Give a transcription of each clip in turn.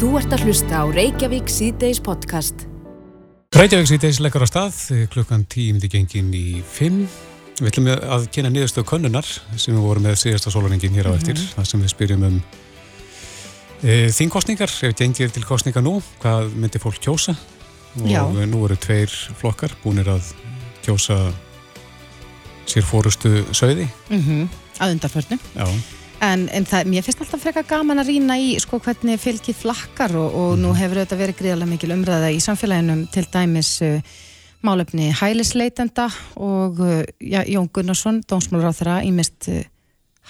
Þú ert að hlusta á Reykjavík síðdeis podcast. Reykjavík síðdeis leggur á stað klukkan tímdi gengin í 5. Við ætlum að kynna niðurstöðu könnunar sem við vorum með síðasta sólarningin hér á eftir. Mm -hmm. Það sem við spyrjum um e, þingkostningar, ef gengir til kostninga nú, hvað myndir fólk kjósa? Og Já. nú eru tveir flokkar búinir að kjósa sér fórustu sögði. Mm Að undarförnu. Já, En, en það, mér finnst alltaf frekar gaman að rýna í sko, hvernig fylgið flakkar og, og nú hefur þetta verið gríðarlega mikil umræða í samfélaginu til dæmis uh, málefni hælisleitenda og uh, já, Jón Gunnarsson, dómsmálur á þeirra, ímist uh,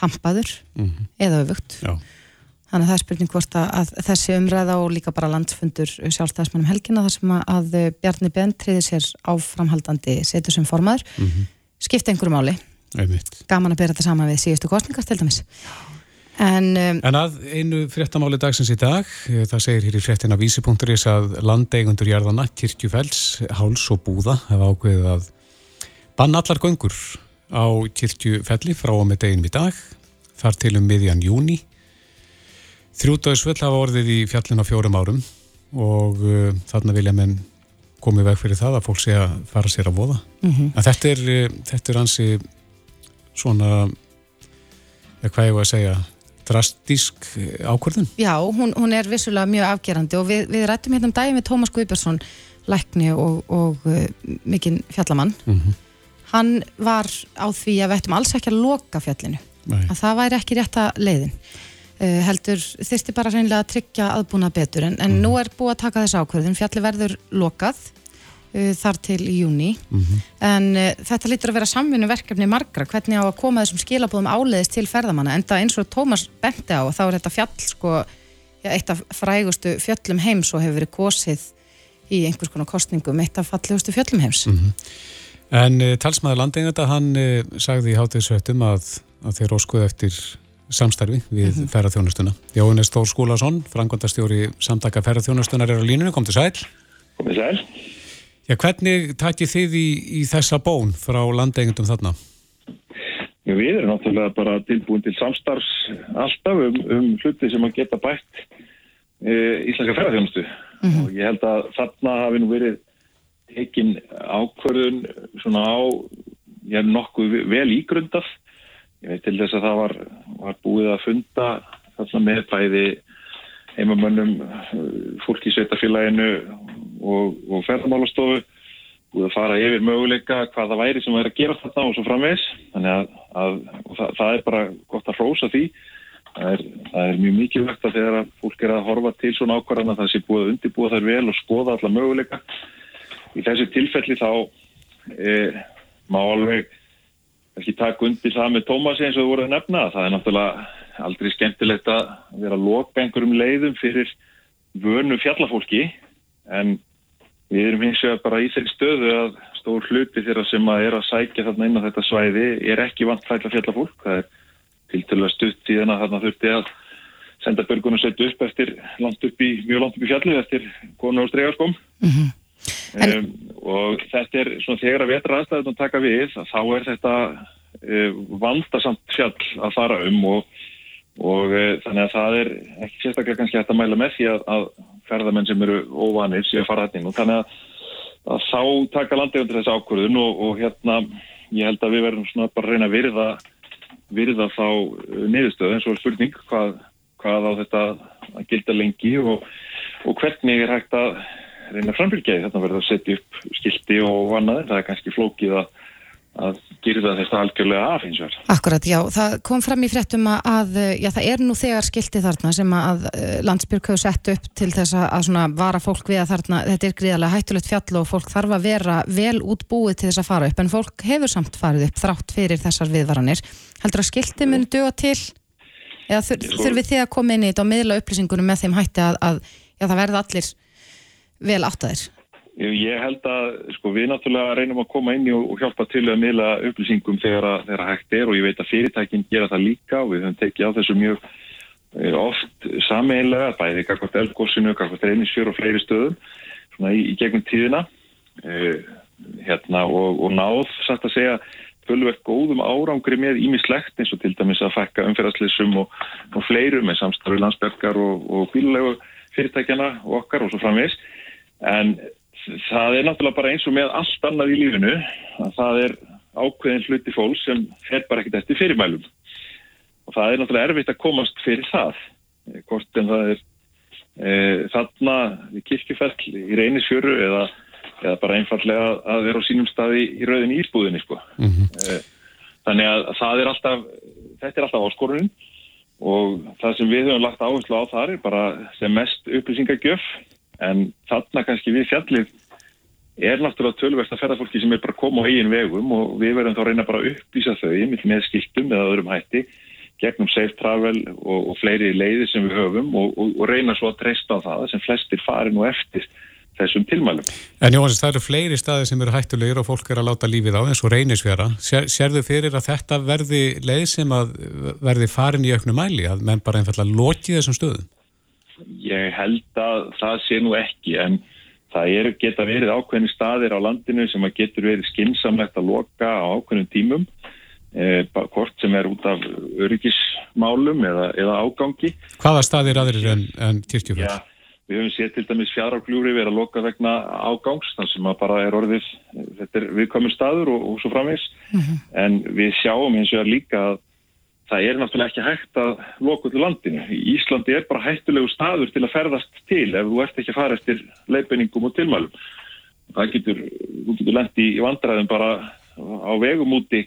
hampaður Mhm. eða öfugt. já. Þannig að það er spurning hvort að, að þessi umræða og líka bara landsfundur sjálfstæðismannum helgina þar sem að, að uh, Bjarni Ben triði sér áframhaldandi setur sem formaður, Mm skipta einhverju máli, gaman að bera þetta saman við síðustu kostningar til dæmis. En um, En að einu fréttamáli dagsins í dag, eh, það segir hér í fréttina vísi.is að landeigundur jarðana, kirkjufells, háls og búða hafa ákveðið að banna allar göngur á kirkjufelli frá og með deginum í dag, þar til um miðjan júni. Þrjútaðisvöld hafa orðið í fjallin á fjórum árum og uh, þarna vilja menn komið veg fyrir það að fólk sé að fara sér að voða. mhm. En þetta er, eh, þetta er ansi svona, eða hvað ég var að segja, drastísk eh, ákvörðun. Já, hún, hún er vissulega mjög afgerandi og við, við rættum hérna um daginn við Tómas Guðbjörnsson, lækni og, og uh, mikinn fjallamann. Mm Hann var á því að við ættum alls ekki að loka fjallinu, Nei. að það væri ekki rétta leiðin. Uh, heldur þyrsti bara reynilega að tryggja aðbúna betur en, en nú er búið að taka þess ákvörðun, fjalli verður lokað þar til í júni Mhm. en uh, þetta lítur að vera samvinnu verkefni margra, hvernig á að koma þessum skilabóðum áleiðis til ferðamanna, en það eins og Tómas benti á, þá er þetta fjall sko, já, eitt af frægustu fjöllum heims og hefur verið kosið í einhvers konar kostningum, eitt af fallegustu fjöllum heims En uh, talsmaður landeiganda, hann uh, sagði í hátíðsvöttum að, að þeir óskuðu eftir samstarfi við mm -hmm. ferðarþjónustuna. Jóhannes Þór Skúlason, frangvandastjóri samtaka ferðarþjónustunar er á línunni, kom til sæl. Já, hvernig takið þið í, í þessa bón frá landeigandum þarna? Já, við erum náttúrulega bara tilbúin til samstarfs alltaf um, um hluti sem að geta bætt e, íslenska ferðarþjónustu og ég held að þarna hafi nú verið tekin ákvörðun svona á, ég er nokkuð vel ígrundað. Ég veit til þess að það var, var búið að funda þarna með bæði heimamönnum, fólk í sveitafélaginu og, og ferðarmálastofu búið að fara yfir möguleika hvað það væri sem væri að gera þetta og svo framvegs þannig að, að það, það er bara gott að hrósa því. Það er, það er mjög mikilvægt að þegar að fólk er að horfa til svona ákvarðan að það sé búið að undirbúa þær vel og skoða alla möguleika. Í þessu tilfelli þá e, má alveg ekki taka undir það með Tómasi eins og þú voru að nefna. Það er náttúrulega aldrei skemmtilegt að vera að loka einhverjum leiðum fyrir vönu fjallafólki en Við erum hins vegar bara í þeirri stöðu að stór hluti þeirra sem að er að sækja þarna inn á þetta svæði er ekki vant fælla fjallafólk. Það er tiltölulega stutt í þennan að þarna þurfti að senda börgun og setja upp eftir langt upp í, mjög langt upp í fjallið eftir konu og stregarskóm. mm En- Um, og þetta er svona þegar að vetra aðstæðum að taka við þá er þetta uh, vandasamt fjall að fara um og, og uh, þannig að það er ekki sérstaklega kannski hægt að mæla með því að, að ferðamenn sem eru óvanir séu að fara þetta inn. Og þannig að, að þá taka landegundir þessi ákvörðun og, og hérna ég held að við verðum svona bara að reyna að virða, virða þá uh, niðurstöðu. Eins og spurning hvað, hvað á þetta að gilda lengi og, og hvernig er hægt að reyna að framfylgja því? Þetta verður að setja upp skilti og annað. Það er kannski flókið að, að gyrða þetta algjörlega af hins vegar. Akkurat, já, það kom fram í fréttum að, já, það er nú þegar skilti þarna sem að uh, landsbyrg hefur sett upp til þess að, svona vara fólk við að þarna, þetta er gríðarlega hættulegt fjall og fólk þarf að vera vel útbúið til þess að fara upp, en fólk hefur samt farið upp þrátt fyrir þessar viðvaranir. Heldur að skilti mun duga til eða þur, Sko- þurfið þið að koma inn í þetta og miðla upplýsingunum með þeim hætti að, að já, það verða allir vel áttaðir? Ég held að sko, við náttúrulega reynum að koma inn í og, hjálpa til að miðla upplýsingum þegar, að, þegar að hægt er og ég veit að fyrirtækinn gera það líka og við höfum tekið á þessu mjög eh, oft sameinlega, bæði kakvart elgósinu, kakvart reynisfjör og fleiri stöðum svona í, í gegnum tíðina. Uh, hérna og, og náð satt að segja tölvert góðum árangri með ímislegt eins og til dæmis að fækka umferðarslissum og, og fleiru með samstarfi landsbergar og, og bílulegu fyrirtækjana og okkar og svo framvis en það er náttúrulega bara eins og með allt annað í lífinu að það er ákveðin hluti fólk sem fer bara ekkert eftir fyrirmælum og það er náttúrulega erfitt að komast fyrir það hvort en það er e, þarna kirkjufell í reynisfjöru eða, eða bara einfallega að vera á sínum staði í rauðin írbúðinni sko. mm -hmm. þannig að það er alltaf þetta er alltaf áskorunin og það sem við höfum lagt áherslu á þar er bara sem mest upplýsingagjöf en þarna kannski við fjallið er náttúrulega tölverst að ferðarfólki sem er bara koma á eigin vegum og við verðum þá að reyna bara að upplýsa þau með skiltum eða öðrum hætti gegnum safe travel og, og fleiri leiði sem við höfum og, og, og reyna svo að treysta á það sem flestir fari nú eftir þessum tilmælum. En Jóhannes, það eru fleiri staði sem eru hættulegir og fólk er að láta lífið á eins og reynisvera. Sér, sérðu fyrir að þetta verði leið sem að verði farin í auknu mæli, að menn bara einfallega loki þessum stöðum? Ég held að það sé nú ekki, en það er, geta verið ákveðni staðir á landinu sem að getur verið skinsamlegt að loka á ákveðnum tímum, eh, hvort sem er út af öryggismálum eða, eða ágangi. Hvaða staðir aðrir en, en kirkjufjörð? Já, við höfum séð til dæmis fjárarkljúri verið að loka vegna ágangs, þannig sem að bara er orðið, þetta er viðkominn staður og, og svo framvegs, mm -hmm. en við sjáum eins og líka að það er náttúrulega ekki hægt að loka til landinu. Í Íslandi er bara hættulegu staður til að ferðast til ef þú ert ekki að fara eftir leipenningum og tilmælum. Það getur, þú getur lendi í vandræðum bara á vegum úti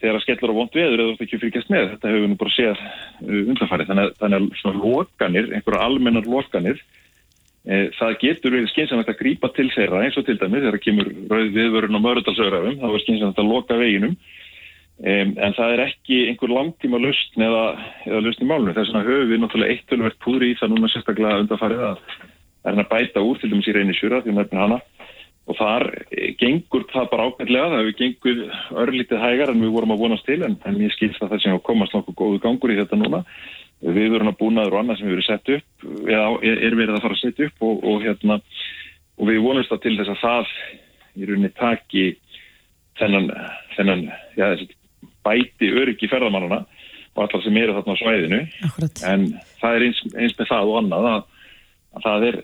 þegar það skellur á vond veður eða þú ert ekki fyrkjast með. Þetta hefur nú bara séð uh, undanfarið. Þannig, þannig að svona lokanir, einhverja almennar lokanir, e, það getur verið skynsamlegt að grípa til þeirra eins og til dæmi þegar það kemur rauð viðvörun á mörðalsögrafum, þá er skynsamlegt að loka veginum Um, en það er ekki einhver langtíma lausn eða, eða lausn í málunum. Þess vegna höfum við náttúrulega eitt tölvert púri í það núna sérstaklega undanfarið að er hann að bæta úr til dæmis í reynisjúra því hann er hana og þar gengur það bara ákveðlega, það hefur gengur örlítið hægar en við vorum að vonast til en, en ég skilst að það sem komast nokkuð góðu gangur í þetta núna. Við verum að búnaður og annað sem við verum sett upp eða er verið að fara að setja upp og, og, hérna, og við vonumst að til þess að það í rauninni taki þennan, þennan já, bæti öryggi ferðamannana og allar sem eru þarna á svæðinu Akkurat. en það er eins, eins með það og annað að, að það er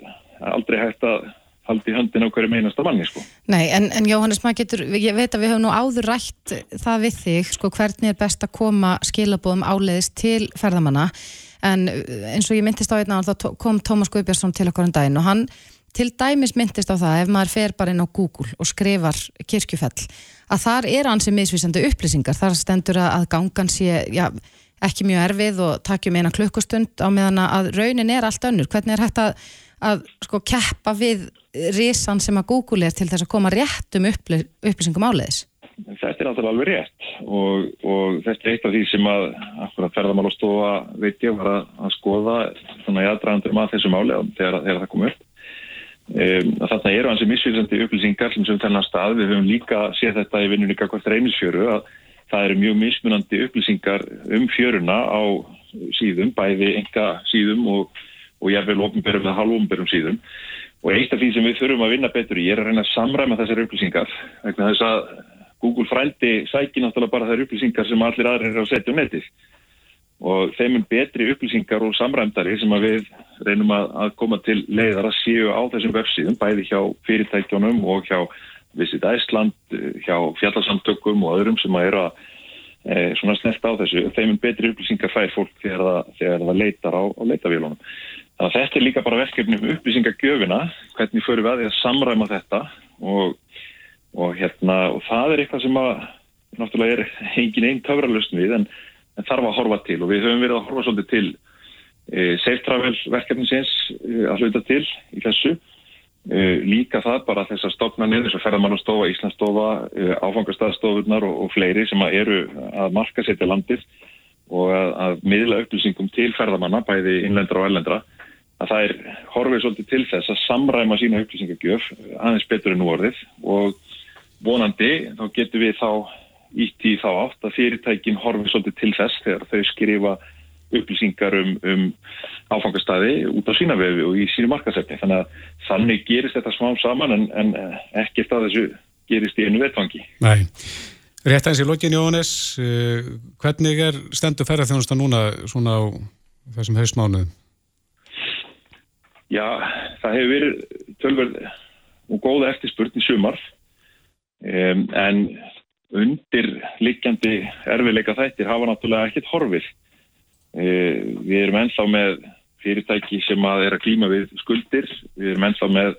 aldrei hægt að haldi höndin á hverju meinasta manni sko. Nei, en, en Jóhannes, maður getur, ég veit að við höfum nú áður rætt það við þig, sko, hvernig er best að koma skilabóðum áleiðist til ferðamanna, en eins og ég myndist á einna, þá kom Tómas Guðbjörnsson til okkur um daginn og hann til dæmis myndist á það ef maður fer bara inn á Google og skrifar kirkjufell að þar er hansi misvísandi upplýsingar. Þar stendur að gangan sé já, ekki mjög erfið og takjum eina klukkustund á meðan að raunin er allt önnur. Hvernig er hægt að, að sko, keppa við risan sem að Google er til þess að koma rétt um upplýsingum áleiðis? Þetta er alltaf alveg rétt og, og þetta er eitt af því sem að ferðamálastofa veit ég var að, að skoða þannig að aðdraðandur maður þessu máli þegar, þegar það kom upp Þannig eru hansi misfylgandi upplýsingar sem þennan stað. Við höfum líka séð þetta í vinnunni kakvart reynisfjöru að það eru mjög mismunandi upplýsingar um fjöruna á síðum, bæði enga síðum og, og jáfnveil ofnbærum eða halvofnbærum síðum. Og eitt af því sem við þurfum að vinna betur í er að reyna að samræma þessar upplýsingar. Vegna þess að Google frældi sæki náttúrulega bara þær upplýsingar sem allir aðrir er að setja um netið og þeim er betri upplýsingar og samræmdari sem að við reynum að, að koma til leiðar að séu á þessum vefsíðum, bæði hjá fyrirtækjónum og hjá Visit Æsland, hjá fjallarsamtökum og öðrum sem að eru að e, svona snert á þessu. Þeim er betri upplýsingar fær fólk þegar það, þegar það leitar á, á leitavélunum. Þannig að þetta er líka bara verkefni um upplýsingagjöfina, hvernig förum við að því að samræma þetta og, og, hérna, og það er eitthvað sem að náttúrulega er engin einn töfralustn við en en þarf að horfa til og við höfum verið að horfa svolítið til Safe Travel verkefninsins e, að hluta til í þessu. E, líka það bara þessar stofnarnir þessar ferðarmannastofa, Íslandsstofa áfangastafstofunar og, og fleiri sem að eru að marka setja landið og að, að miðla upplýsingum til ferðarmanna, bæði innlendra og ellendra að það er horfið svolítið til þess að samræma sína upplýsingagjöf aðeins betur en orðið. Og vonandi þá getur við þá ítt í þá átt að fyrirtækin horfi svolítið til þess þegar þau skrifa upplýsingar um, um áfangastæði út á sína vefi og í sínu markasefni. Þannig að þannig gerist þetta smá saman en, en ekkert að þessu gerist í einu vetfangi. Nei. Rétt aðeins í lokin Jóhannes, uh, hvernig er stendu ferðarþjónusta núna svona á þessum hausmánuðum? Já, það hefur verið tölverð og góða eftirspurn í sumar um, en undir likjandi erfiðleika þættir hafa náttúrulega ekkert horfið. Uh, við erum ennþá með fyrirtæki sem að er að klíma við skuldir, við erum ennþá með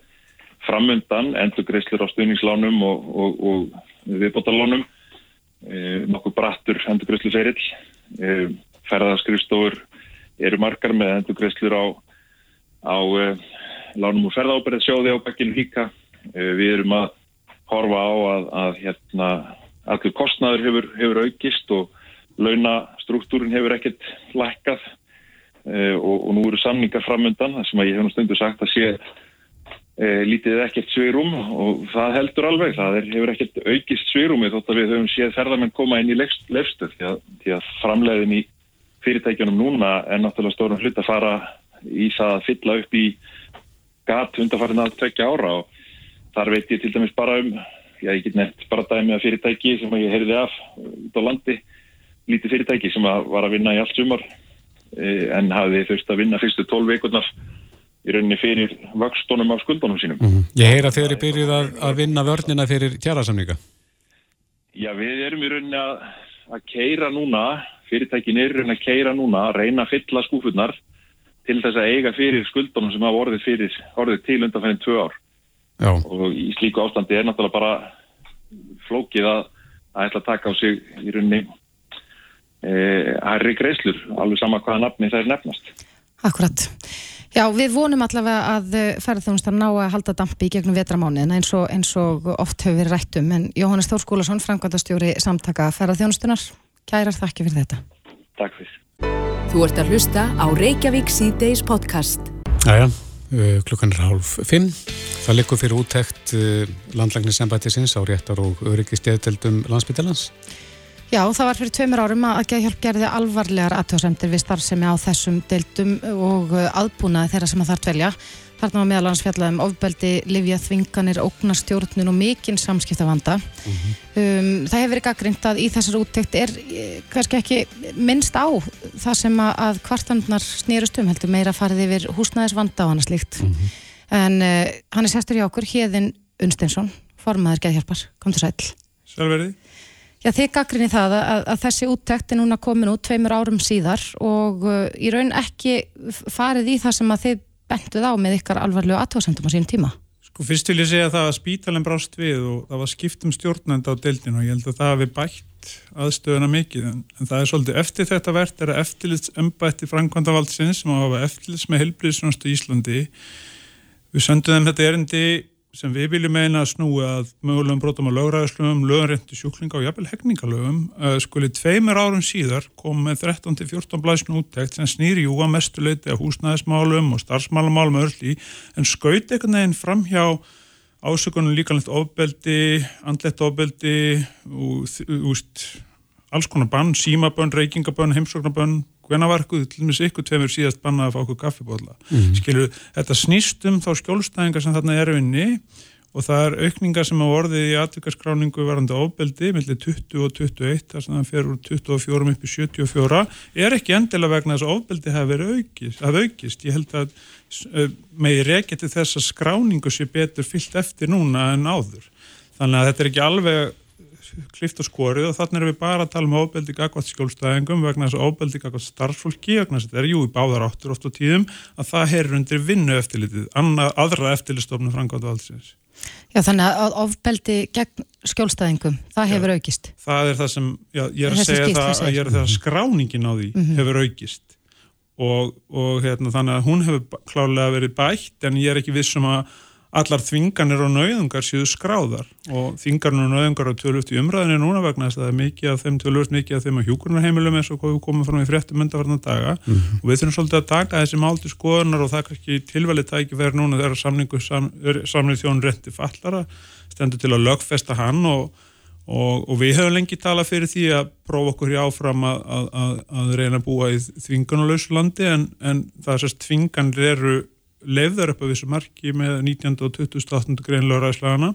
framundan endurgreislur á stuðningslánum og, og, og viðbótalánum, uh, nokkuð brattur endurgreislu ferill, uh, ferðarskrifstofur eru margar með endurgreislur á, á lánum og ferðáberið sjóði á bakkinu líka. Við erum að horfa á að, að hérna, allur kostnaður hefur, hefur aukist og launastruktúrin hefur ekkert lækkað uh, og, og nú eru samningar framöndan sem að ég hef nú stundu sagt að sé uh, lítið ekkert svirum og það heldur alveg, það er, hefur ekkert aukist svirumi þótt að við höfum séð ferðarmenn koma inn í lefstöð því því að framleiðin í fyrirtækjunum núna er náttúrulega stórun hlut að fara í það að fylla upp í gat hundarfarinn að tvekja ára og þar veit ég til dæmis bara um já, ég get nefnt bara dæmi að fyrirtæki sem ég heyrði af út á landi lítið fyrirtæki sem að var að vinna í allt sumar e, en hafi þurft að vinna fyrstu tól veikurnar í rauninni fyrir vöxtónum af skuldónum sínum. Mm -hmm. Ég heyra þegar þið byrjuð að, að vinna vörnina fyrir tjarasamninga. Já, við erum í rauninni að, að keira núna, fyrirtækin er í rauninni að keira núna, að reyna að fylla skúfurnar til þess að eiga fyrir skuldónum sem hafa orðið, fyrir, orðið til undan fennið tvö ár. Já. og í slíku ástandi er náttúrulega bara flókið að að ætla að taka á sig í rauninni e, hærri greislur, alveg sama hvaða nafni það er nefnast. Akkurat. Já, við vonum allavega að ferðarþjónustar ná að halda dampi í gegnum vetramániðina eins, eins og oft hefur verið rættum en Jóhannes Þórskólasson, framkvæmdastjóri samtaka ferðarþjónustunar, kærar þakki fyrir þetta. Takk fyrir. Þú ert að hlusta á Reykjavík C-Days podcast. Jæja. Uh, klukkan er hálf fimm. Það likur fyrir úttækt uh, landlagnisembættisins á réttar og öryggisteðdeldum landsbyttalans. Já, það var fyrir tveimur árum að Geðhjálp gerði alvarlegar aðtjóðsendir við starfsemi á þessum deildum og uh, aðbúnaði þeirra sem að þar dvelja. Þarna var meðal hans fjallaðum ofbeldi, livja, þvinganir, ógnarstjórnun og mikinn samskiptavanda. Mm -hmm. um, það hefur verið gaggrind að í þessar úttekt er kannski ekki minnst á það sem að, kvartanarnar snýrust um heldur meira farið yfir húsnæðisvanda og annars líkt. Mm -hmm. En uh, hann er sestur hjá okkur, Híðin Unsteinsson, formaður Geðhjálpar. Kom til sæl. Sjálfverði. Já, þið gaggrinni það að, að þessi úttekt er núna komin út tveimur árum síðar og uh, í raun ekki farið í það sem að þið bentuð á með ykkar alvarlegu aðtóðsendum á sín tíma? Sko fyrst vil ég segja það að spítalinn brást við og það var skiptum stjórnand á deildinu og ég held að það hefði bætt aðstöðuna mikið en, en það er svolítið eftir þetta verðt er að eftirlits embætti Frankvandavaldsins sem hafa eftirlits með helbriðsjónast í Íslandi við söndum þeim þetta erindi sem við viljum meina að snúi að mögulegum brotum á lögræðislöfum, lögurrendi sjúklinga og jafnvel hegningalöfum uh, skuli tveimur árum síðar kom með 13-14 blæsnu úttækt sem snýri jú að mestuleiti af húsnæðismálum og starfsmálumálum öll í en skaut ekkert neginn fram hjá ásökunum líkanlegt ofbeldi, andlegt ofbeldi úst, alls konar bann, símabönn, reykingabönn, heimsóknabönn hvena var eitthvað til og með sikkur tveimur síðast bannað að fá okkur kaffibóla mm -hmm. skilur, þetta snýst um þá skjólstæðingar sem þarna er unni og það er aukningar sem á orðið í atvikarskráningu varandi ofbeldi millir 20 og 21, þar sem það fer úr 24 upp í 74, er ekki endilega vegna þess að ofbeldi hafi verið aukist, aukist. ég held að með reykja til þess að skráningu sé betur fyllt eftir núna en áður þannig að þetta er ekki alveg klift og skorið og þannig erum við bara að tala um ofbeldi gagvart skjólstæðingum vegna þess að ofbeldi gagvart starffólki vegna þess að þetta er jú í báðar áttur oft á tíðum að það herir undir vinnu eftirlitið annað, aðra eftirlitstofnum frangáttu valdsins. Já þannig að ofbeldi gegn skjólstæðingum það hefur já, aukist. Það er það sem, já, ég er að segja það að ég er að það að skráningin á því mm -hmm. hefur aukist og, og hérna, þannig að hún hefur klálega verið bætt en ég er ekki vissum að allar þvinganir og nauðungar séu skráðar. Og þvingarnir og nauðungar á tölvöft í umræðinu núna vegna þess að það er mikið af þeim tölvöft mikið af þeim á hjúkurnarheimilum eins og við komum fram í fréttum myndavarna daga. Mm -hmm. og við þurfum svolítið að taka þessi málti skoðunar og það er ekki tilvæli tækifæri núna þegar samningu sam, samning þjón rétti fallara stendur til að lögfesta hann og, og, og við höfum lengi talað fyrir því að prófa okkur í áfram að, að, að, að reyna að búa í þvinganulösu landi en, en lefðar upp á þessu marki með 19. og 20. greinlega ræðslagana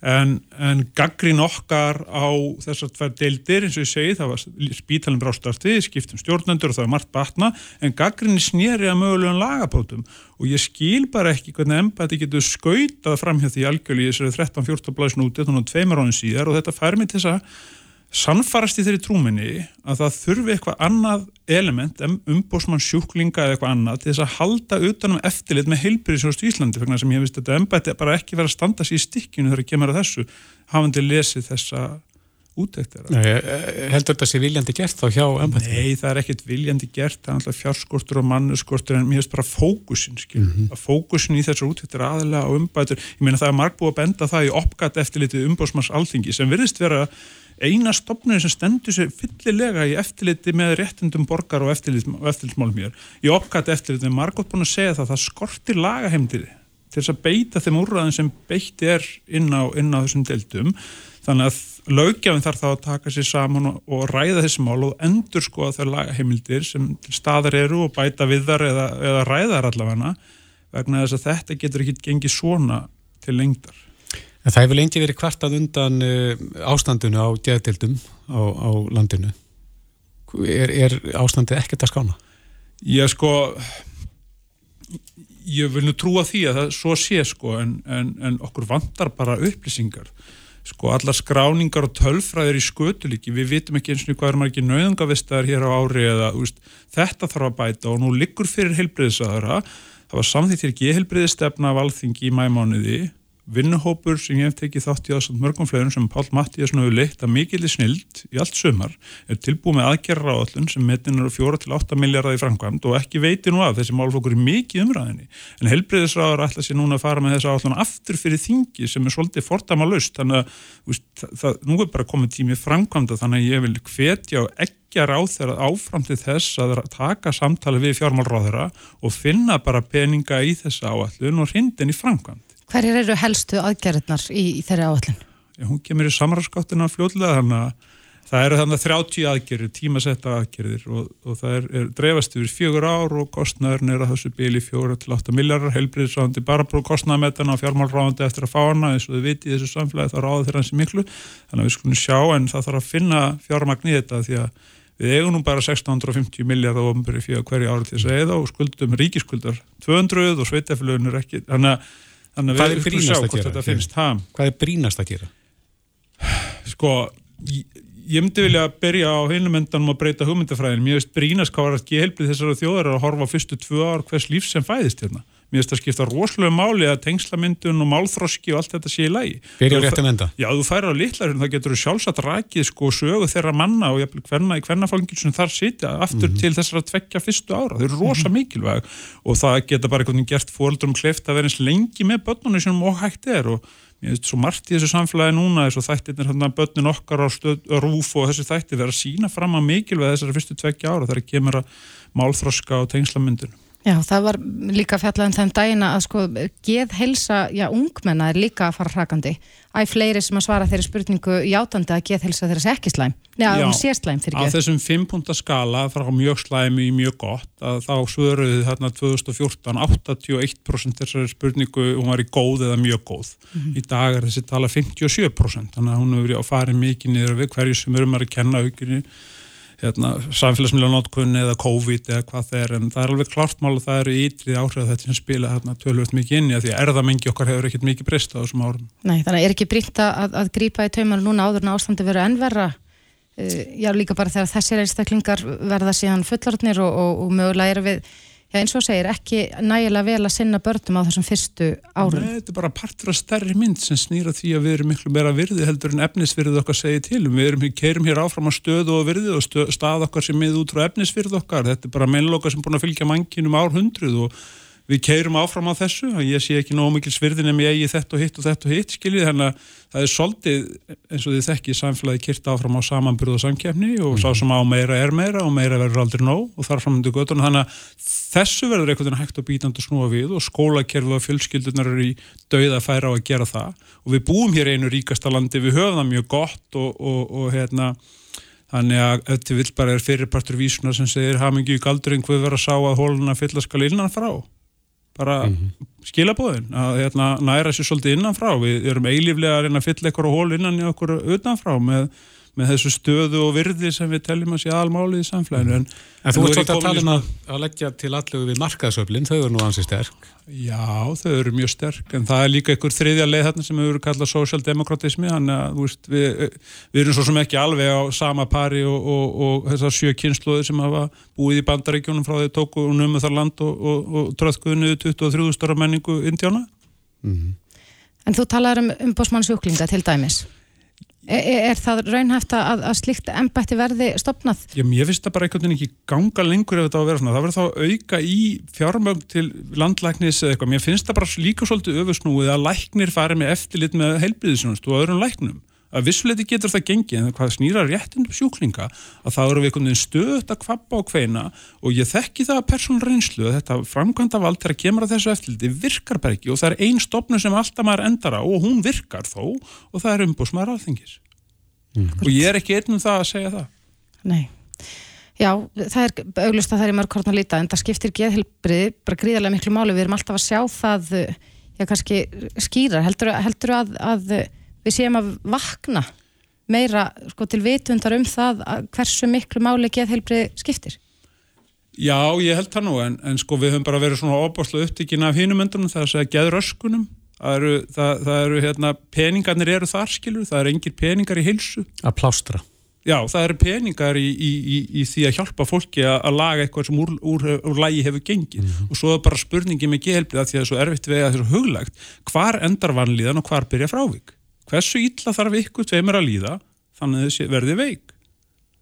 en, en gaggrín okkar á þessar tvær deildir eins og ég segi það var spítalinn brástarti, skiptum stjórnendur og það var margt batna en gaggrín snýri að mögulegum lagabótum og ég skil bara ekki hvernig embæti getur skautað fram hjá því algjörlega í þessari 13-14 blæsn úti þannig að tveimur ánum síðar og þetta fær mig til þess að sannfarast í þeirri trúminni að það þurfi eitthvað annað element umbósmann sjúklinga eða eitthvað annað til þess að halda utanum eftirlit með heilbyrðisjóðust í Íslandi fyrir sem ég að þetta embætti bara ekki vera að standa sér í stikkinu þegar það kemur að þessu hafandi lesið þessa útæktir. Heldur þetta sé viljandi gert þá hjá embætti? Nei, það er ekkit viljandi gert, það er alltaf fjárskortur og mannuskortur en mér veist bara fókusin mm -hmm. fókusin í þessar útæktir aðalega á umbætur, ég meina það er margbúið að benda það í eina stopnir sem stendur sér fyllilega í eftirliti með réttundum borgar og eftirlitsmálum hér. Ég opkætti eftirliti með margótt búin að segja það það skortir lagaheimdiði til þess að beita þeim úrraðin sem beitt er inn á, inn á þessum deildum. Þannig að lögjafinn þarf þá að taka sér saman og, og ræða þessi mál og endur skoða þau lagaheimildir sem staðar eru og bæta við þar eða, eða ræðar allavega vegna þess að þetta getur ekki gengið svona til lengdar. En það hefur lengi verið kvartað undan uh, ástandinu á geðdildum á, á landinu. Er, er ástandið ekkert að skána? Ég sko, ég vil nú trúa því að það svo sé sko, en, en, en okkur vantar bara upplýsingar. Sko, allar skráningar og tölfræðir í skötulíki, við vitum ekki eins og hvað er maður ekki nauðungavistar hér á ári eða úst, þetta þarf að bæta og nú liggur fyrir heilbreyðisaðara. Það var samþýtt hér ekki heilbreyðistefna af alþingi í mæmániði vinnuhópur sem ég hef tekið þátt í aðsamt mörgum fleirun sem Pál Mattíasson hefur leitt að mikillir snild í allt sömar er tilbúið með aðgerra áallun sem metin eru 4-8 miljardar í framkvæmd og ekki veitir nú af þessi málflokkur er mikið umræðinni en helbreyðisraður ætla sér núna að fara með þessa áallun aftur fyrir þingi sem er svolítið fordama laust þannig að veist, það, nú er bara komið tímið framkvæmda þannig að ég vil hvetja og ekki að ráð þeirra áfram til þess að taka samtali við fjármálráðara og finna bara peninga í þessa áallun og hrindin í framkvæmd. Hverjir eru helstu aðgerðnar í, í þeirri áallin? Hún kemur í samræðskáttina fljóðlega þannig að það eru þannig að 30 aðgerðir, tímasetta aðgerðir og, og það er, er dreifast yfir fjögur ár og kostnæðurinn er að þessu bíli fjóra til 8 miljardar, heilbriðsráðandi bara brú kostnæðametan á fjármálráðandi eftir að fá hana. Eins og þið viti í þessu samfélagi þá ráður þeirra hansi miklu, þannig að við skulum sjá en það þarf að finna fjármagn í þetta því að við eigum nú bara 1650 miljardar ofnbyrju fyrir hverju ári til þess að eða og skuldum ríkiskuldar 200 og sveitafélögunir ekki, þannig að Þannig að við sjá hvort þetta finnst. Hvað er brínast að gera? Sko, ég, ég myndi vilja byrja á heilumöndanum að breyta hugmyndafræðin. Mér veist brínast hvað var að gehelbrið þessara þjóðar að horfa fyrstu tvö ár hvers líf sem fæðist hérna. Mér finnst það skipta rosalega máli að tengslamyndun og málþroski og allt þetta sé í lægi. Byrja á réttum enda. Já, þú færir á litlarinn, það getur sjálfsagt rækið sko sögu þeirra manna og hverna í hvernafangil sem þar sitja aftur mm -hmm. til þessara tvekja fyrstu ára. Þau eru rosa mm -hmm. mikilvæg og það geta bara einhvern veginn gert fóröldurum kleft að vera eins lengi með börnunum sem óhægt er og mér finnst svo margt í þessu samfélagi núna þessu þættirnir hérna börnin okkar á stöð, rúf og þessu þættir vera að sína fram að mikilvæg þessara fyrstu tvekja ára þegar kemur að málþroska og tengslamyndun Já, það var líka fjallað um þenn dagina að sko geðhelsa, já, ungmenna er líka að fara hrakandi. Æ, fleiri sem að svara þeirri spurningu játandi að geðhelsa þeirra sé ekki slæm. Já, já hún sé slæm fyrir geð. Á þessum 5 punta skala frá mjög slæm í mjög gott að þá svöruði þarna 2014 81% þessari spurningu hún var í góð eða mjög góð. Mm -hmm. Í dag er þessi tala 57% þannig að hún hefur verið á farið mikið niður við hverju sem eru maður að kenna aukinu hérna, samfélagsmiðlanótkunni eða COVID eða hvað það er en það er alveg klart mál og það eru ítrið áhrif þetta sem spila hérna, tölvöld mikið inn í að því að erðamengi okkar hefur ekkert mikið breyst á þessum árum. Nei, þannig er ekki brýnt að, að grípa í taumar núna áður en ástandi veru ennverra uh, já líka bara þegar þessir einstaklingar verða síðan fullortnir og, og, og mögulega eru við Já, eins og segir, ekki nægilega vel að sinna börnum á þessum fyrstu árum. Nei, þetta er bara partur af stærri mynd sem snýra því að við erum miklu meira virði heldur en efnisvirði okkar segið til. Við erum, keirum hér áfram á stöðu og virði og stöð, stað okkar sem miður út frá efnisvirði okkar. Þetta er bara mennloka sem búin að fylgja manginum árhundruð og við keirum áfram á þessu og ég sé ekki nóg mikil svirðin en ég eigi þetta og hitt og þetta og hitt skiljið þannig að það er svolítið eins og þið þekkið samfélagi kyrta áfram á samanbyrðu og samkjafni og mm. sá sem á meira er meira og meira verður aldrei nóg og þar framöndu götun þannig að þessu verður einhvern veginn hægt og bítand að snúa við og skólakerfi og fjölskyldunar eru í dauða að færa á að gera það. Og við búum hér einu ríkasta landi, við höfum það mjög gott og, og, og hérna Þannig að þetta vil bara er fyrirpartur vísuna sem segir hamingi í galdurinn hvað verður að sá að hóluna fyllast skal innan frá bara mm -hmm. skilabóðin að hérna, næra sér svolítið innanfrá við erum eilíflega að að fylla eitthvað hól innan í okkur utanfrá með með þessu stöðu og virði sem við teljum að sé almálið í samflæðinu En, en þú ert svolítið að tala um að, að leggja til allu við markaðsöflin, þau eru nú ansið sterk Já, þau eru mjög sterk en það er líka einhver þriðja leið þarna sem hefur kallað sósjaldemokratismi þannig að veist, við, við erum svo sem ekki alveg á sama pari og, og, og þessar sjö kynsluði sem hafa búið í bandaríkjónum frá því tóku og numu þar land og, og tröðkuðu niður 23. stóra menningu indjána mm -hmm. En þú talar um umbósmannsjúklinga til dæmis Er, er það raunhæft að, að slikt ennbætti verði stopnað? Já, ég finnst það bara einhvern veginn ekki ganga lengur ef þetta á að vera svona. Það verður þá auka í fjármögn til landlæknis eða eitthvað. Mér finnst það bara líka svolítið öfusnúið að læknir fari með eftirlit með heilbriðisjónust og öðrum læknum. Að vissuleiti getur það gengið en hvað snýra réttinu sjúklinga að það eru við einhvern veginn stöðt að kvappa á hveina og ég þekki það að persónal reynslu að þetta framkvæmda vald þegar kemur að þessu eftirliti virkar bara ekki og það er einn stopnu sem alltaf maður endar á og hún virkar þó og það er umbúsmaður alþengis. Mm. og ég er ekki einn um það að segja það Nei, já, það er auglust að það er mörg hvort að líta en það skiptir geðhelbrið bara gríðarlega miklu máli, við erum alltaf að sjá það já, kannski skýrar heldur, heldur að, að við séum að vakna meira sko, til vitundar um það hversu miklu máli geðhelbrið skiptir Já, ég held það nú en, en sko við höfum bara verið svona óbáslu upptíkin af hínum endunum það að segja geðröskunum það eru, það, það eru hérna, peningarnir eru þar skilur, það eru engir peningar í hilsu. Að plástra. Já, það eru peningar í, í, í, í því að hjálpa fólki að, að laga eitthvað sem úr, úr, úr lægi hefur gengið mm -hmm. og svo er bara spurningi með gehelbið að því að það er svo erfitt er svo huglagt hvar endar vanlíðan og hvar byrja frávik hversu ítla þarf ykkur tveimur að líða þannig að þessi verði veik?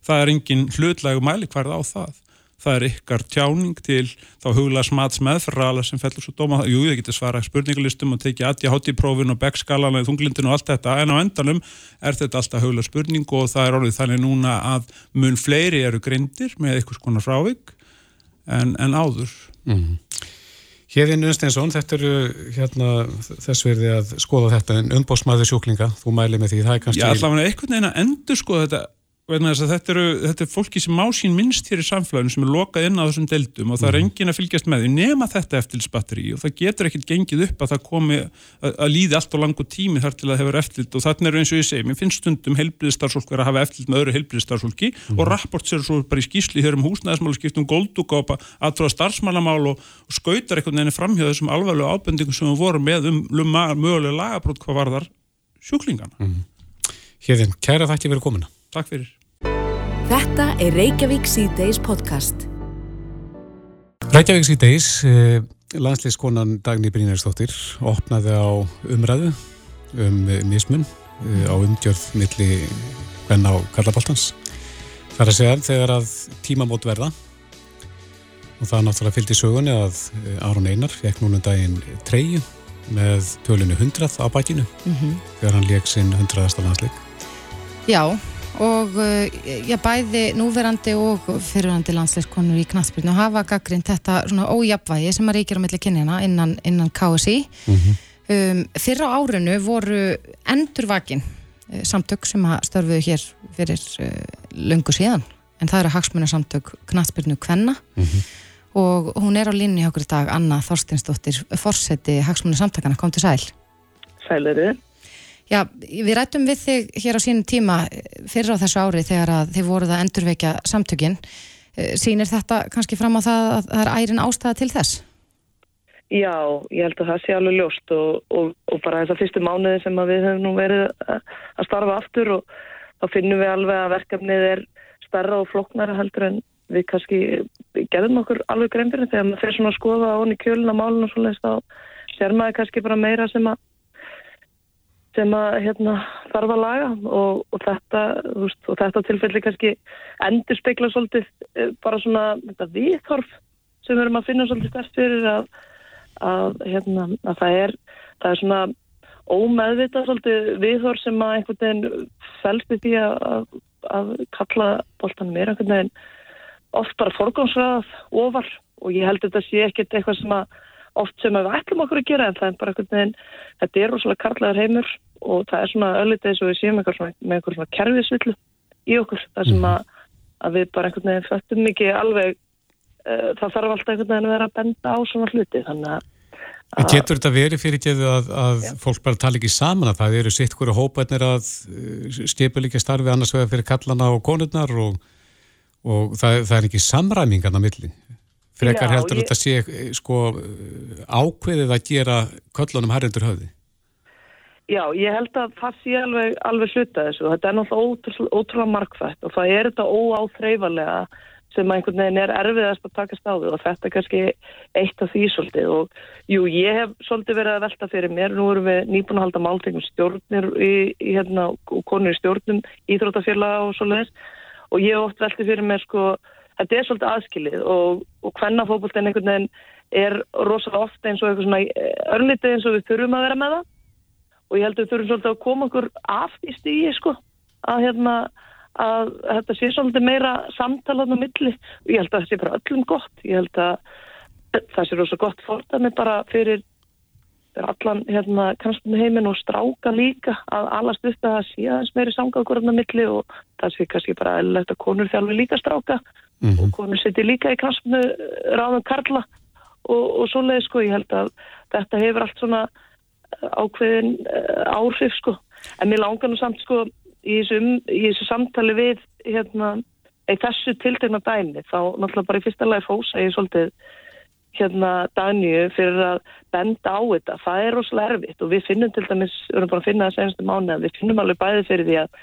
Það er engin hlutlægu mæli hverð á það. Það er ykkar tjáning til þá hugla smats meðferðala sem fellur svo dóma jú, það getur svara spurningalistum og tekið aðja hátíprófin og beggskalan og þunglindin og allt þetta. En á endanum er þetta alltaf hugla spurning og það er orðið þannig núna að mun fleiri eru grindir með eitthvað skonar frávik en, en áður. Mm. Hérðin Unsteinsson, þetta eru hérna, þess verði að skoða þetta en umbósmaður sjúklinga, þú mæli með því það er kannski... Já, allavega einhvern veginn að endur skoða þetta Þetta eru, þetta er fólki sem má sín minnst hér í samfélaginu sem er lokað inn á þessum deildum og það er mhm. engin að fylgjast með því nema þetta eftirlitsbatteri og það getur ekkert gengið upp að það komi að, að líði allt á langu tími þar til að hefur eftirlit og þannig er eins og ég segi, mér finnst stundum heilbriðstarfsfólk verið að hafa eftirlit með öðru heilbriðstarfsfólki mm. og rapport sér svo bara í skýsli hér um húsnæðismál og skiptum góldúkápa aðtráða starfsmálamál og, og skautar einhvern veginn. Hérðin, kæra þakki verið komina. Takk fyrir. Þetta er Reykjavík C-Days podcast. Reykjavík C-Days, eh, landslýskonan Dagný Brynjarsdóttir, opnaði á umræðu um mismun eh, á umgjörð milli hvenn á Karlabaltans. Það er að segja þegar að tímamót verða og það náttúrulega fylgdi sögunni að eh, Aron Einar fekk núna um daginn treyju með tölunu 100 á bækinu mm -hmm. þegar hann leik sinn 100. landsleik. Já, og já, bæði núverandi og fyrirhandi landsleiskonur í knastbyrnu hafa gaggrind þetta svona ójapvægi sem að reykjara mellir kynina innan, innan KSI mm -hmm. um, fyrra á árinu voru endurvakin uh, samtök sem að störfuðu hér fyrir uh, löngu síðan. En það eru hagsmunarsamtök knastbyrnu Kvenna. Mm -hmm. og hún er á linni hjá okkur í dag Anna Þorstinsdóttir fórseti hagsmunarsamtakana, kom til sæl Sæliru Já, við rættum við þig hér á sínum tíma fyrir á þessu ári þegar að þið voruð að endurveikja samtökinn. Eh, sýnir þetta kannski fram á það að það er ærin ástæða til þess? Já, ég held að það sé alveg ljóst og, og, og bara þessar fyrstu mánuði sem við höfum nú verið að starfa aftur og þá finnum við alveg að verkefnið er starra og floknara heldur en við kannski gerðum okkur alveg greinbyrni þegar maður fyrir svona að skoða onni kjöluna málun og svona þá ser maður kannski bara meira sem að sem að hérna, þarf að laga og, og, þetta, veist, og þetta tilfelli kannski endur spekla svolítið eh, bara svona viðhorf sem við erum að finna svolítið stærst fyrir að, að, hérna, að það er það er svona ómeðvita svolítið viðhorf sem að einhvern veginn fælst í því að, að kalla bóltan mér einhvern veginn oft bara forgámsræðað ofar og ég held þetta sé ekkert eitthvað sem að oft sem við ætlum okkur að gera en það er bara einhvern veginn, þetta er rosalega karlæðar heimur og það er svona öllitið eins og við séum eitthvað svona, með eitthvað svona kerfisvillu í okkur, það sem mhm. að, að við bara einhvern veginn föttum mikið alveg uh, það þarf alltaf einhvern veginn að vera að benda á svona hluti þannig að En getur þetta verið fyrir geðu að, að fólk bara tala ekki saman að það eru sitt hverju hópaðnir að uh, stipulíkja starfi annars vegar fyrir kallana og konurnar og, og það, það er ekki samræmingan á milli. Frekar Já, heldur ég- þetta sé eh, sko ákveðið að gera köllunum herrendur höfði. Já, ég held að það sé alveg, alveg hluta þessu. Þetta er náttúrulega ótrúlega, markvægt og það er þetta óáþreifanlega sem einhvern veginn er erfiðast að takast á því og þetta er kannski eitt af því svolítið. Og jú, ég hef svolítið verið að velta fyrir mér, nú erum við nýbúin að halda máltegum stjórnir í, í hérna og konur í stjórnum, íþróttafélaga og svoleiðis. Og ég hef oft veltið fyrir mér sko, þetta er svolítið aðskilið og, og hvenna fótboltinn einhvern veginn er rosalega ofta eins og eitthvað svona eh, örlítið eins og við þurfum að vera með það. Og ég held að við þurfum svolítið að koma okkur af í stígi sko að hérna að þetta sé svolítið meira samtalan á milli. Og ég held að það sé bara öllum gott. Ég held að það sé rosa gott fordæmi bara fyrir, fyrir allan hérna kannski heiminn og stráka líka að alast upp að það sé aðeins meiri samgangur á milli og það sé kannski bara að konur þjálfi líka stráka og konur seti líka í kannski ráðum karla og, og svoleið sko ég held að þetta hefur allt svona ákveðin uh, áhrif sko. En mér langar nú samt sko í þessu, um, í þessu samtali við hérna, í þessu tiltegna dæmi þá náttúrulega bara í fyrsta lagi fósa ég svolítið hérna Daníu fyrir að benda á þetta. Það er rosalega erfitt og við finnum til dæmis, við erum bara að finna það senstu mánu við finnum alveg bæði fyrir því að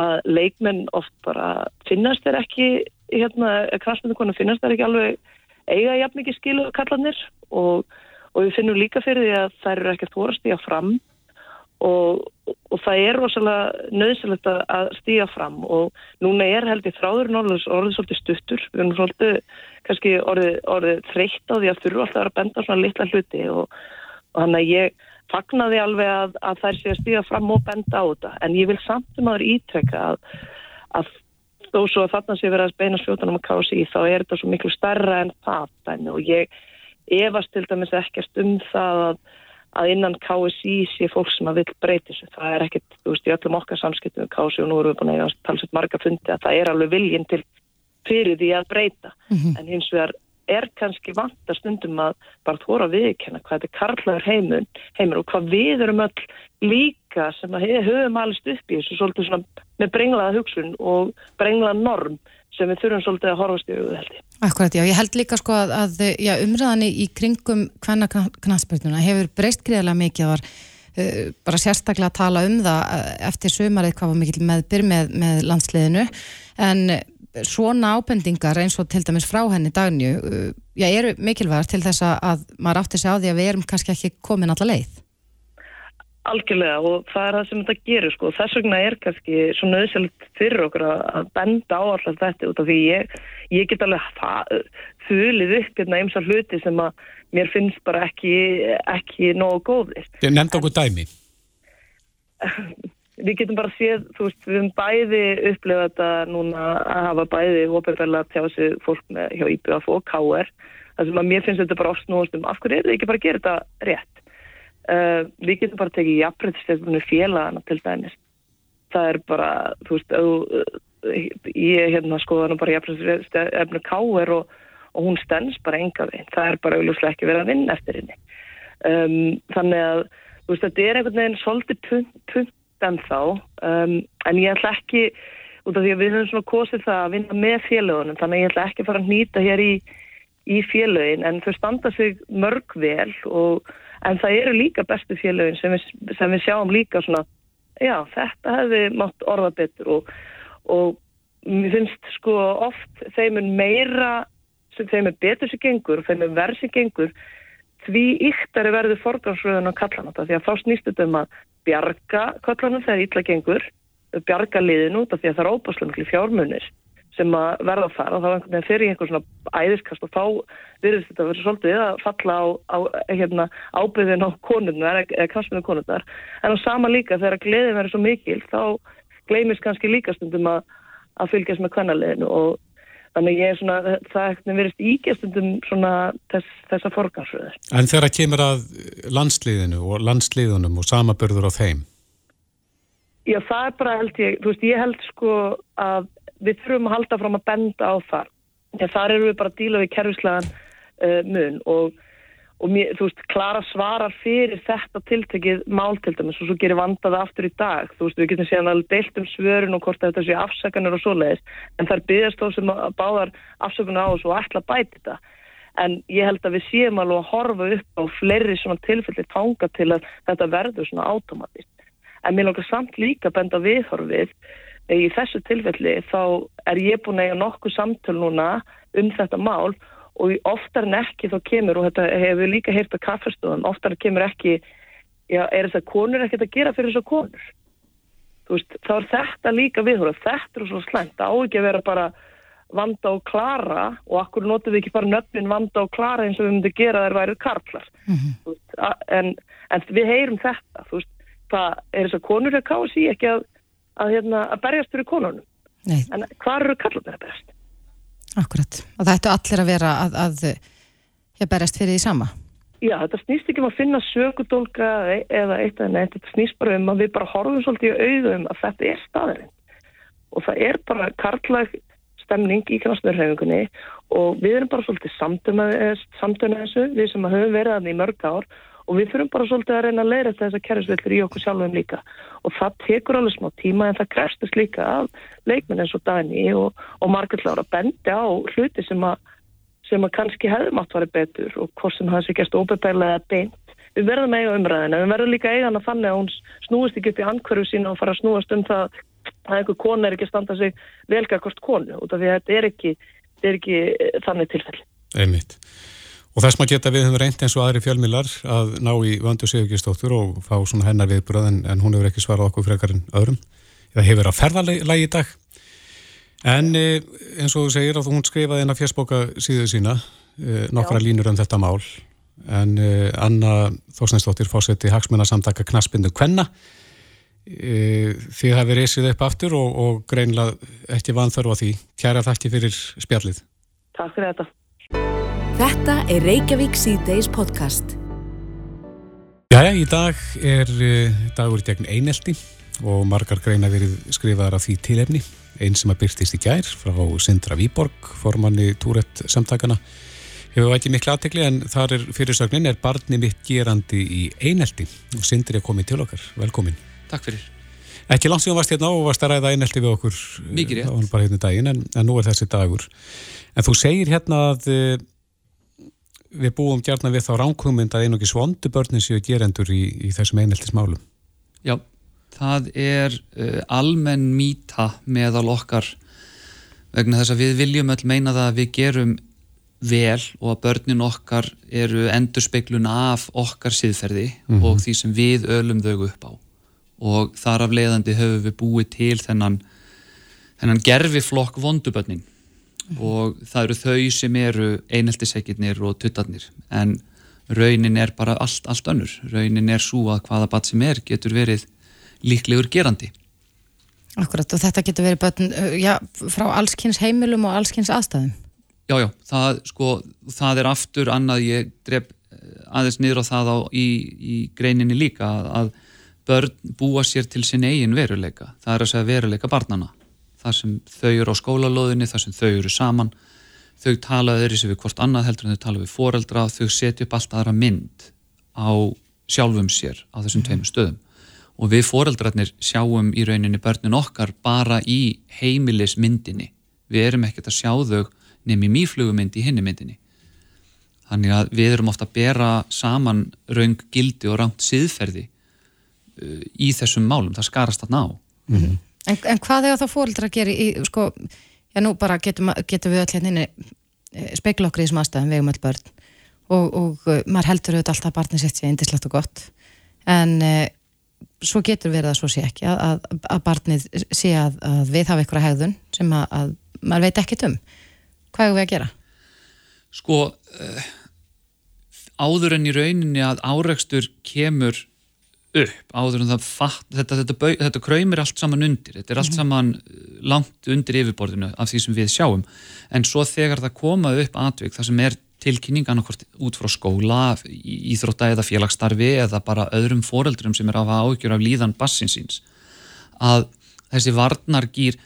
að leikmenn oft bara finnast þeir ekki hérna, kransmyndu konar finnast þeir ekki alveg eiga jafn mikið skilu kallanir og og við finnum líka fyrir því að þær eru ekki að þóra stíga fram og, og það er rosalega nöðsilegt að, stíga fram og núna er held ég þráðurinn orðið, orðið svolítið stuttur, við erum svolítið kannski orðið, orðið þreytt á því að þurfa alltaf að benda svona litla hluti og, og þannig að ég fagnaði alveg að, að þær sé að stíga fram og benda á þetta. En ég vil samt um aður ítrekka að, að þó svo að þarna sé verið að beina spjótanum að kási í þá er þetta svo miklu starra en það dæmi og ég efast til dæmis ekkert um það að, að innan KSI sé fólk sem að vil breyti þessu. Það er ekkert, þú veist, í öllum okkar samskiptum með KSI og nú erum við búin að eiga talsett marga fundi að það er alveg viljinn til fyrir því að breyta. En hins vegar er kannski vant að stundum að bara þóra viðkenna hvað þetta karlaður heimun, heimur og hvað við erum öll líka sem að höfum alveg upp í þessu svolítið svona með brenglaða hugsun og brenglaða norm sem við þurfum svolítið að horfast í auðvitað held ég. Akkurat, já, ég held líka sko að, að já, umræðan í kringum hvenna knassbyrnuna hefur breyst greiðlega mikið var uh, bara sérstaklega að tala um það uh, eftir sömarið hvað var mikill meðbyr með, með landsliðinu en uh, svona ábendingar eins og til dæmis frá henni dagnu, uh, já, eru mikilvægar til þess að- að maður átti sig á því að við erum kannski ekki komin alla leið. Algjörlega og það er það sem þetta gerir sko þess vegna er kannski svo nöðsynlegt fyrir okkur að, benda á alltaf þetta út af því ég, ég get alveg þulið upp hérna eins og hluti sem að mér finnst bara ekki, ekki nógu góðir. Ég nefndi okkur dæmi. Við getum bara séð, þú veist, við höfum bæði upplifað þetta núna að hafa bæði hópefæla tjá sig fólk með hjá IBF og KR þar sem að mér finnst þetta bara oft núast um af hverju er þið ekki bara að gera þetta rétt Uh, við getum bara tekið jafnbrytstefnum félagana til dæmis. Það er bara, þú veist uh, ég hérna skoða nú bara jafnbrytstefnum káir og, og hún stens bara enga við það er bara auðvitað ekki verið að vinna eftir henni. Um, þannig að þú veist þetta er einhvern veginn svolítið punt, punt en þá um, en ég ætla ekki út af því að við höfum svona kosið það að vinna með félagunum þannig að ég ætla ekki að fara að nýta hér í, í félagin en þau standa sig mörg vel og En það eru líka bestu félögin sem við, sem við sjáum líka svona, já, þetta hefði mátt orða betur og, og mér finnst sko oft þeim er meira, þeim er betur sem gengur og þeim er verð sem gengur, því yktari verður forgansröðun á kallan þetta, því að þá snýst þetta um að bjarga kallanum þegar ítla gengur, bjarga liðin út af því að það er óbáslega miklu fjármunir sem að verða að fara og þá einhvern veginn fyrir einhver svona æðiskast og þá virðist þetta að vera svolítið að falla á, á hérna, ábyrðin á konurnar eða kransminu konurnar en á sama líka þegar gleðin verður svo mikil þá gleimist kannski líka stundum að, að fylgjast með kvennaliðinu og þannig ég er svona, það ekkert verðist ígjastundum svona þess, þessa forgansröður. En þegar það kemur að landsliðinu og landsliðunum og samabörður á þeim? Já, það er bara held ég, þú veist, ég held sko að við þurfum að halda fram að benda á þar. Já, þar eru við bara að díla við kerfislegan uh, mun og, og mér, þú veist, Klara svarar fyrir þetta tiltekið mál til dæmis og svo gerir vandaði aftur í dag. Þú veist, við getum séðan alveg deilt um svörun og hvort þetta sé afsökanur og svoleiðis en þar byggðast þó sem báðar afsökunar á þessu og ætla að bæti þetta. En ég held að við séum alveg að horfa upp á fleiri svona tilfelli tanga til að þetta verður svona átomatist en mér langar samt líka benda viðhorfið í þessu tilfelli þá er ég búin að eiga nokkuð samtöl núna um þetta mál og oftar en ekki þá kemur og þetta hefur líka heyrt að kaffestöðum, oftar kemur ekki já, er þess að konur ekkert að gera fyrir þess að konur veist, þá er þetta líka viðhóra þetta er svo slæmt, á ekki að vera bara vanda og klara og akkur notum við ekki bara nöfnin vanda og klara eins og við myndum gera þær værið karlar mm -hmm. veist, en, en við heyrum þetta þú veist, það er þess að konur er kási ekki að, að, hérna, að berjast fyrir konunum Nei. en hvað eru karlar að berjast? Akkurat, og það ættu allir að vera að, að berjast fyrir því sama. Já, þetta snýst ekki um að finna sökudólka eða eitt eða neitt, þetta snýst bara um að við bara horfum svolítið í auðum að þetta er staðurinn og það er bara karlæg stemning í knastnurhefingunni og við erum bara svolítið samtöna þessu, við sem höfum verið að því mörg ár og við þurfum bara svolítið að reyna að leira þess að kerrisvillur í okkur sjálfum líka og það tekur alveg smá tíma en það krestist líka af leikminn eins og Dani og, og Margrit Lára bendi á hluti sem að, sem að kannski hefðum átt að vera betur og hvort sem það sé gæst óbebælega beint. Við verðum eiga umræðina, við verðum líka eiga hana þannig að hún snúist ekki upp í handkverfu sína og fara að snúast um það að einhver kona er ekki að standa sig velgarkost konu út af því að þetta er ekki, er ekki þannig tilfelli. Einmitt. Og þess maður geta við höfum reynd eins og aðri fjölmilar að ná í vöndu Sigurgistóttur og fá svona hennar viðbröð en, en hún hefur ekki svarað okkur frekar en öðrum. Það hefur að ferðalagi í dag. En e, eins og þú segir að hún skrifaði inn á fjersboka síðu sína e, nokkra Já. línur um þetta mál. En e, Anna Þórsnæsdóttir fósetti hagsmunarsamtaka Knaspindu Kvenna. Þið hafið reysið upp aftur og, og greinlega ekki vanþörfa því. Kæra þakki fyrir spjallið. Takk fyrir þetta. Þetta er Reykjavík C-Days podcast. Jæja, í dag er uh, dagur gegn einelti og margar greina verið skrifaðar af því tilefni. Einn sem að byrtist í gær frá Sindra Výborg, formanni Túrett samtakana. Hefur ekki miklu aðtekli en þar er fyrirsögnin er barni mitt gerandi í einelti og Sindri er komið til okkar. Velkomin. Takk fyrir. Ekki langt sem þú varst hérna og varst að ræða einelti við okkur. Mikið rétt. Það var bara hérna daginn en, en nú er þessi dagur. En þú segir hérna að uh, við búum gærna við þá ránkvömynd að einogis vondu börnin séu gerendur í, í þessum einheltismálum. Já, það er uh, almenn mýta meðal okkar vegna þess að við viljum öll meina það að við gerum vel og að börnin okkar eru endurspeglun af okkar síðferði mm -hmm. og því sem við ölum þau upp á og þar af leiðandi höfum við búið til þennan, þennan gerfiflokk vondubörnin og það eru þau sem eru eineltisækirnir og tuttarnir. En raunin er bara allt, allt önnur. Raunin er svo að hvaða bat sem er getur verið líklegur gerandi. Akkurat og þetta getur verið börn, já, frá allskynns heimilum og allskynns aðstæðum. Já, já, það, sko, það er aftur annað, ég dref aðeins niður á það á, í, í greininni líka að börn búa sér til sin eigin veruleika. Það er að segja veruleika barnana þar sem þau eru á skólalóðinni, þar sem þau eru saman. Þau tala öðru sem við hvort annað heldur en þau tala við foreldra. Þau setja upp allt aðra mynd á sjálfum sér á þessum mm. tveimur stöðum. Og við foreldrarnir sjáum í rauninni börnin okkar bara í heimilismyndinni. Við erum ekkert að sjá þau nefnum í mýflugumynd í hinni myndinni. Þannig að við erum ofta að bera saman raung gildi og rangt siðferði uh, í þessum málum, það skarast að ná mm -hmm. En, en hvað er það fóröldra að gera í, sko, já nú bara getum, getum við öll hérna spekla okkur í þessum aðstæðum, við um öll börn. Og, og uh, maður heldur auðvitað alltaf að barnið sitt sé indislegt og gott. En uh, svo getur verið að svo sé ekki að, að, að barnið sé að, að við hafa ykkur að hegðun sem að maður veit ekkit um. Hvað er við að gera? Sko áður en í rauninni að áreikstur kemur upp áður en það fatt, þetta, þetta, þetta, þetta kræmir allt saman undir, þetta er allt mhm. saman uh, langt undir yfirborðinu af því sem við sjáum. En svo þegar það koma upp atvik það sem er tilkynning annarkort út frá skóla, íþrótta eða félagsstarfi eða bara öðrum foreldrum sem er að hafa ágjör af líðan bassinsins að þessi varnargýr,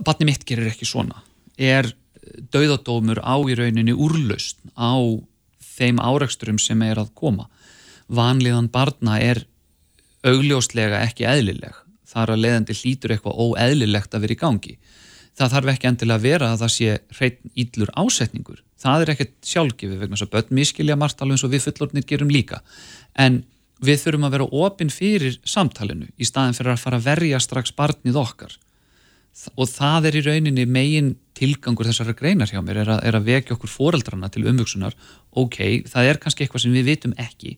batni mitt gerir ekki svona, er dauðadómur á í rauninni úrlaust á þeim áraksturum sem er að koma. Vanliðan barna er augljóslega ekki eðlileg. Þar að leiðandi hlýtur eitthvað óeðlilegt að vera í gangi. Það þarf ekki endilega að vera að það sé hreitn íllur ásetningur. Það er ekkert sjálfgefið vegna þess að börn miskilja margt alveg eins og við fullornir gerum líka. En við þurfum að vera opinn fyrir samtalenu í staðin fyrir að fara að verja strax barnið okkar. Og það er í rauninni megin tilgangur þessara greinar hjá mér er að, er að vekja okkur foreldrana til umvöksunar ok, það er kannski eitthvað sem við vitum ekki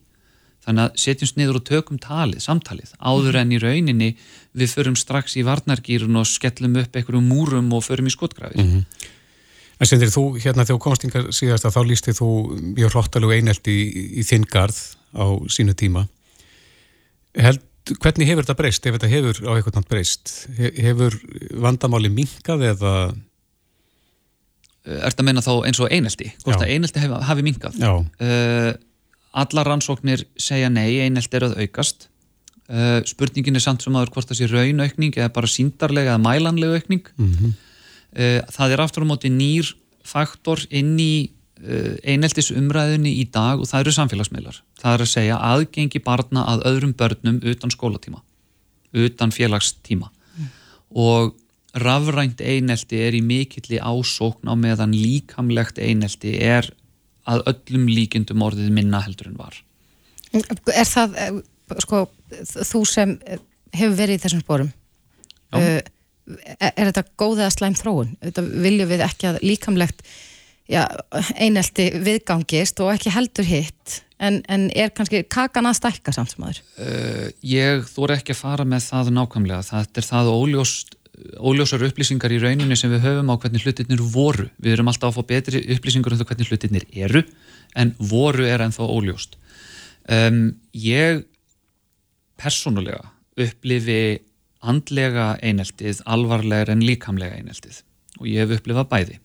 þannig að setjumst niður og tökum talið, samtalið áður en í rauninni við förum strax í varnargýrun og skellum upp einhverjum múrum og förum í skotgrafir. Mm -hmm. En sendir þú, hérna þegar komast yngar síðast að þá lísti þú mjög hlottalegu einelti í, í þinn garð á sínu tíma. Held, hvernig hefur þetta breyst, ef þetta hefur á eitthvað nátt breyst? Hefur vandamáli minkað eða? Er þetta að menna þá eins og einelti? Hvort að einelti hafi, hafi minkað Já. Uh, Allar rannsóknir segja nei, einelt er að aukast. Uh, spurningin er samt sem aður hvort það sé raunaukning eða bara síndarlega eða mælanlega aukning. Mm -hmm. uh, það er aftur á móti nýr faktor inn í uh, eineltis umræðinni í dag og það eru samfélagsmeilar. Það er að segja aðgengi barna að öðrum börnum utan skólatíma, utan félagstíma mm. og rafrænt einelti er í mikilli ásókn á meðan líkamlegt einelti er að öllum líkindum orðið minna heldur en var. Er það, eh, sko, þú sem hefur verið í þessum spórum, uh, er þetta góð eða slæm þróun? Þetta viljum við ekki að líkamlegt já, einelti viðgangist og ekki heldur hitt, en, en er kannski kakan að stækka samt sem aður? Uh, ég þór ekki að fara með það nákvæmlega, það er það óljóst óljósar upplýsingar í rauninni sem við höfum á hvernig hlutirnir voru. Við erum alltaf að fá betri upplýsingar um það hvernig hlutirnir eru en voru er ennþá óljóst. Um, ég persónulega upplifi andlega eineltið alvarlegar en líkamlega eineltið og ég hef upplifað bæði.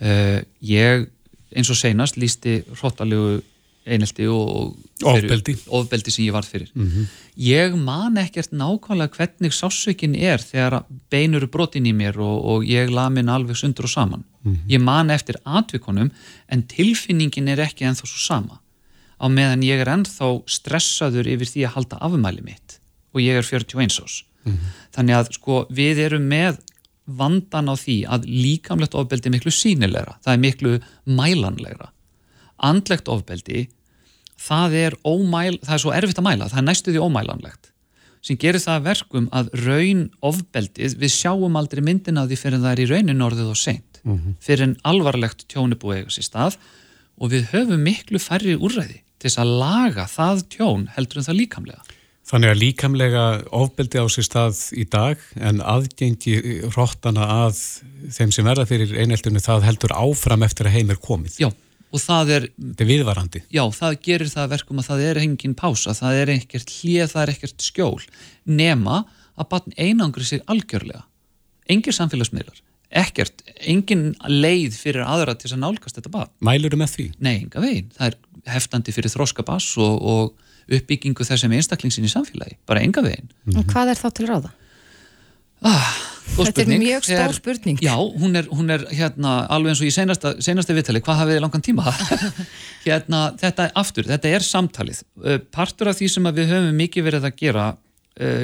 Uh, ég eins og seinast lísti hróttalegu einelti og ofbeldi. ofbeldi sem ég var fyrir mm -hmm. ég man ekkert nákvæmlega hvernig sásökin er þegar beinur brotin í mér og, og ég la minn alveg sundur og saman mm -hmm. ég man eftir atvikonum en tilfinningin er ekki ennþá svo sama á meðan ég er ennþá stressaður yfir því að halda afmæli mitt og ég er 41 ás mm -hmm. þannig að sko við erum með vandan á því að líkamlegt ofbeldi er miklu sínilegra, það er miklu mælanlegra andlegt ofbeldi það er, ómæl, það er svo erfitt að mæla það er næstu því ómælanlegt sem gerir það verkum að raun ofbeldið, við sjáum aldrei myndina því fyrir það er í raunin orðið og seint mm -hmm. fyrir en alvarlegt tjónubúi eiga sér stað og við höfum miklu færri úrræði til þess að laga það tjón heldur en það líkamlega. Þannig að líkamlega ofbeldi á sér stað í dag en aðgengi hróttana að þeim sem verða fyrir eineltunni það heldur áfram eftir að heim er komið. Já og það er þetta er viðvarandi já, það gerir það verkum að það er engin pása, það er ekkert hlið, það er ekkert skjól nema að batn einangri sig algjörlega engir samfélagsmiðlar, ekkert engin leið fyrir aðra til að nálgast þetta batn. Mælur þú með því? Nei, enga veginn, það er heftandi fyrir þróskabass og, og uppbyggingu þessum einstaklingsinn í samfélagi, bara enga veginn. Mm -hmm. Hvað er þá til ráða? Ah, Þetta er mjög stór spurning. Já, hún er, hún er hérna alveg eins og í senasta, senasta viðtali, hvað hafið þið langan tíma? hérna, þetta er aftur, þetta er samtalið. Uh, partur af því sem við höfum mikið verið að gera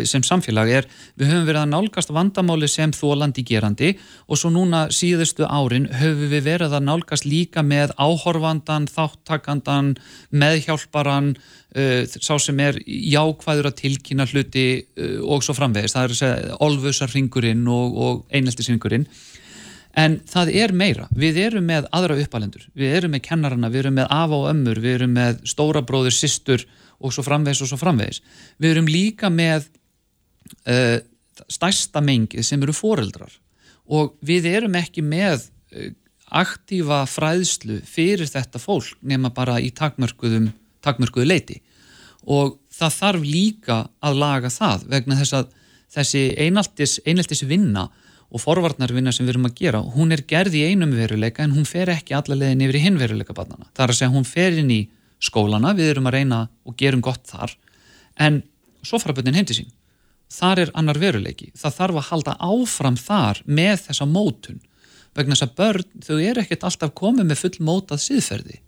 sem samfélag er, við höfum verið að nálgast vandamáli sem þólandi gerandi og svo núna síðustu árin höfum við verið að nálgast líka með áhorfandan, þáttakandan, meðhjálparan, Uh, sá sem er jákvæður að tilkynna hluti uh, og svo framvegist það er að segja olvusarringurinn og, og eineltisringurinn. En það er meira, við erum með aðra uppalendur, við erum með kennarana við erum með afa og ömmur, við erum með stóra bróður, sýstur og svo framvegist og svo framvegist, við erum líka með uh, stærsta mengið sem eru foreldrar. Og við erum ekki með aktífa fræðslu fyrir þetta fólk nema bara í takmörkuðum takmörkuðu leiti og það þarf líka að laga það vegna þess að þessi einaltis, einaltis vinna og forvarnarvinna sem við erum að gera hún er gerð í einum veruleika en hún fer ekki alla leðin yfir í hinn veruleika barnana það er að segja hún fer inn í skólana við erum að reyna og gerum gott þar. En svo fara bönnin heim til sín. Þar er annar veruleiki. Það þarf að halda áfram þar með þessa mótun. Vegna þess að börn þau er ekkert alltaf komið með full mótað síðferði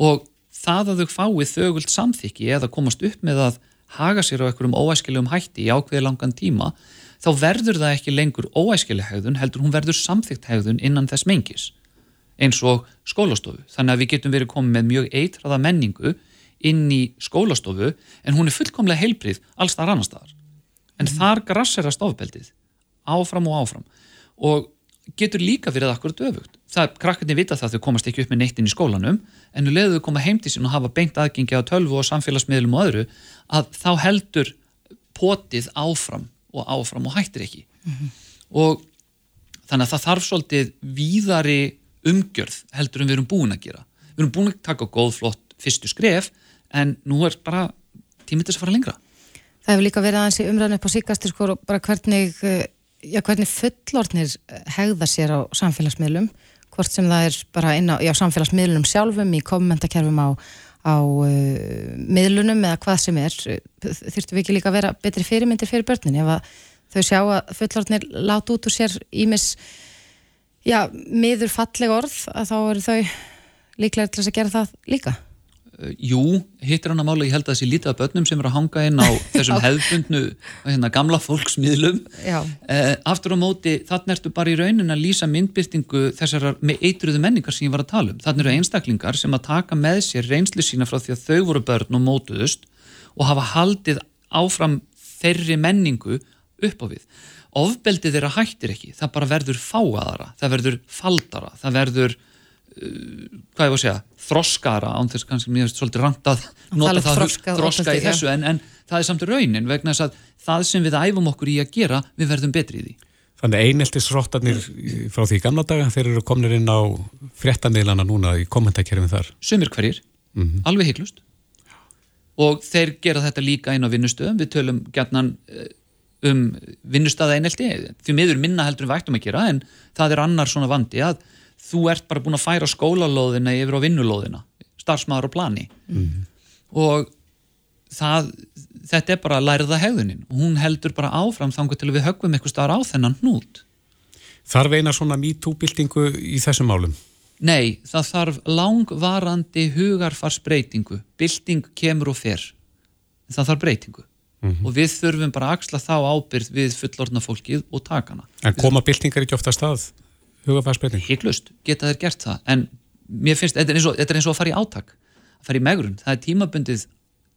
og það að þau fáið þögult samþykki eða komast upp með að haga sér á einhverjum óæskilegum hætti í ákveði langan tíma þá verður það ekki lengur óæskileg hegðun heldur hún verður samþygt hegðun innan þess mengis eins og skólastofu. Þannig að við getum verið komið með mjög eitraða menningu inn í skólastofu en hún er fullkomlega heilbrið alls þar annar staðar. En mm. þar grasserast ofbeldið áfram og áfram. Og getur líka verið akkurat öfugt. Það, krakkarnir vita það að þau komast ekki upp með neitt inn í skólanum en nú leðu þau koma heim til sín og hafa beint aðgengi á tölvu og samfélagsmiðlum og öðru að þá heldur potið áfram og áfram og hættir ekki. Mm -hmm. og þannig að það þarf svolítið víðari umgjörð heldur en við erum búin að gera. Við erum búin að taka góð flott fyrstu skref en nú er bara tímið þess að fara lengra. Það hefur líka verið aðeins í umræðinu upp á síkastir sko bara hvernig eh, já, hvernig fullornir hegða sér á samfélagsmiðlum. Hvort sem það er bara inn á já, samfélagsmiðlunum sjálfum, í kommentarkerfum á, á uh, miðlunum eða hvað sem er. Þurftum við ekki líka að vera betri fyrirmyndir fyrir börnin ef að þau sjá að fullornir láta út úr sér ímis já, miður falleg orð að þá eru þau líklega til að gera það líka. Uh, jú, hittir hann að mála, ég held að þessi lítið af börnum sem eru að hanga inn á þessum hefðbundnu hérna, gamla fólksmiðlum. Uh, aftur á móti þannig ertu bara í raunin að lýsa myndbyrtingu þessar með eitruðu menningar sem ég var að tala um. Þannig eru einstaklingar sem að taka með sér reynslu sína frá því að þau voru börn og mótuðust og hafa haldið áfram þeirri menningu upp á við ofbeldið þeirra hættir ekki, það bara verður fáaðara, það verður faldara, það verður uh, hvað ég var að segja þroskara án þess kannski mér finnst svolítið rangt að nota það þroska, þroska í þessu en, en það er samt raunin vegna þess að það sem við æfum okkur í að gera við verðum betri í því. Þannig eineltisrottarnir frá því gamla daga þeir eru komnir inn á fréttamilana núna í kommentarkerfum þar. Sumir hverjir, mm -hmm. alveg heiklust og þeir gera þetta líka inn á vinnustöðum, við tölum gætnan eh, um vinnustöða einelti því miður minna heldur við ættum að gera en það er annar svona vandi að þú ert bara búin að færa skólalóðina yfir á vinnulóðina, starfsmaður og plani. Mm og það, þetta er bara læriða hegðunin. Og hún heldur bara áfram þangu til við högum eitthvað starf á þennan hnút. Þarf eina svona MeToo-bildingu í þessum málum? Nei, það þarf langvarandi hugarfarsbreytingu. Bilding kemur og fer. Það þarf breytingu mm -hmm. og við þurfum bara að axla þá ábyrð við fullorna fólkið og takana En koma bildingar ekki ofta stað? hugafarsbreyting? Hygglust, geta þér gert það en mér finnst, þetta er eins og, þetta er eins og að fara í átak að fara í megrun, það er tímabundið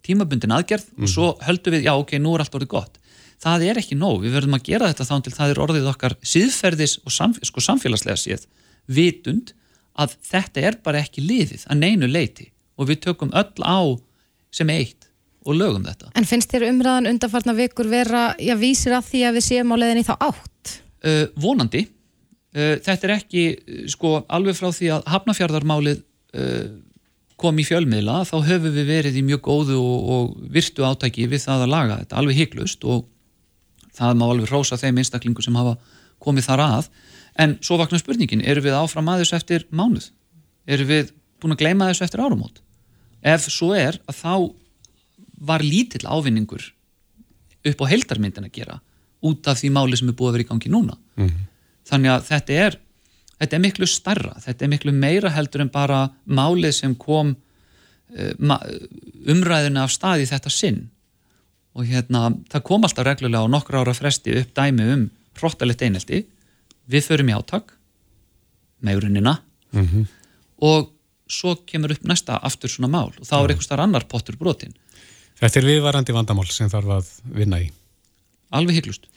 tímabundin aðgerð mm. og mhm. svo höldum við já ok, nú er allt orðið gott það er ekki nóg, við verðum að gera þetta þá til það er orðið okkar síðferðis og samf sko, samfélagslega séð vitund að þetta er bara ekki liðið að neinu leiti og við tökum öll á sem eitt og lögum þetta. En finnst þér umræðan undanfarnar vikur vera, já vísir að því að við séum á leðinni þá átt? Uh, vonandi Uh, þetta er ekki, uh, sko, alveg frá því að hafnafjörðarmálið uh, kom í fjölmiðla, þá höfum við verið í mjög góðu og, og virtu átæki við það að laga þetta, alveg hygglust og það má alveg rósa þeim einstaklingu sem hafa komið þar að en svo vaknar spurningin, eru við áfram að þessu eftir mánuð? Eru við búin að gleyma þessu eftir áramót? Ef svo er að þá var lítill ávinningur upp á heldarmyndin að gera út af því máli sem er búið að vera í gangi núna. Mm -hmm þannig að þetta er, þetta er miklu starra, þetta er miklu meira heldur en bara málið sem kom uh, umræðinu af staði þetta sinn. Og hérna það kom alltaf reglulega á nokkra ára fresti upp dæmi um hróttalegt einelti. Við förum í áttak megrunina mm -hmm. og svo kemur upp næsta aftur svona mál og þá er einhvers þar annar pottur brotin Þetta er viðvarandi vandamál sem þarf að vinna í Alveg hygglust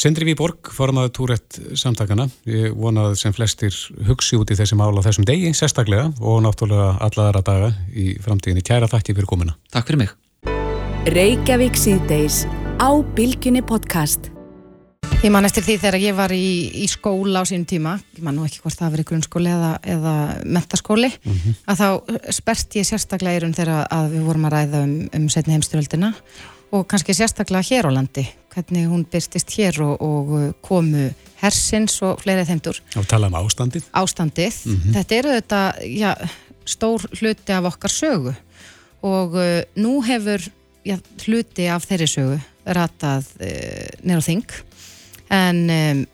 Sendri Víborg, formaður túrætt samtakana, ég vonað sem flestir hugsi út í þessi mál á þessum degi, sérstaklega og náttúrulega allaðara daga í framtíðinni. Kæra þætti fyrir komina. Takk fyrir mig. Ég man eftir því þegar ég var í, í skóla á sínum tíma, ég man nú ekki hvort það verið grunnskóli eða, eða mentaskóli, mm -hmm. að þá spert ég sérstaklega í raun þegar við vorum að ræða um, um setni heimstyröldina og kannski sérstaklega hér á landi hvernig hún byrstist hér og, og uh, komu hersins og fleiri þeimdur. Og tala um ástandið. Ástandið. Mm -hmm. Þetta eru þetta já, stór hluti af okkar sögu og uh, nú hefur já, hluti af þeirri sögu ratað uh, nýra þing en um,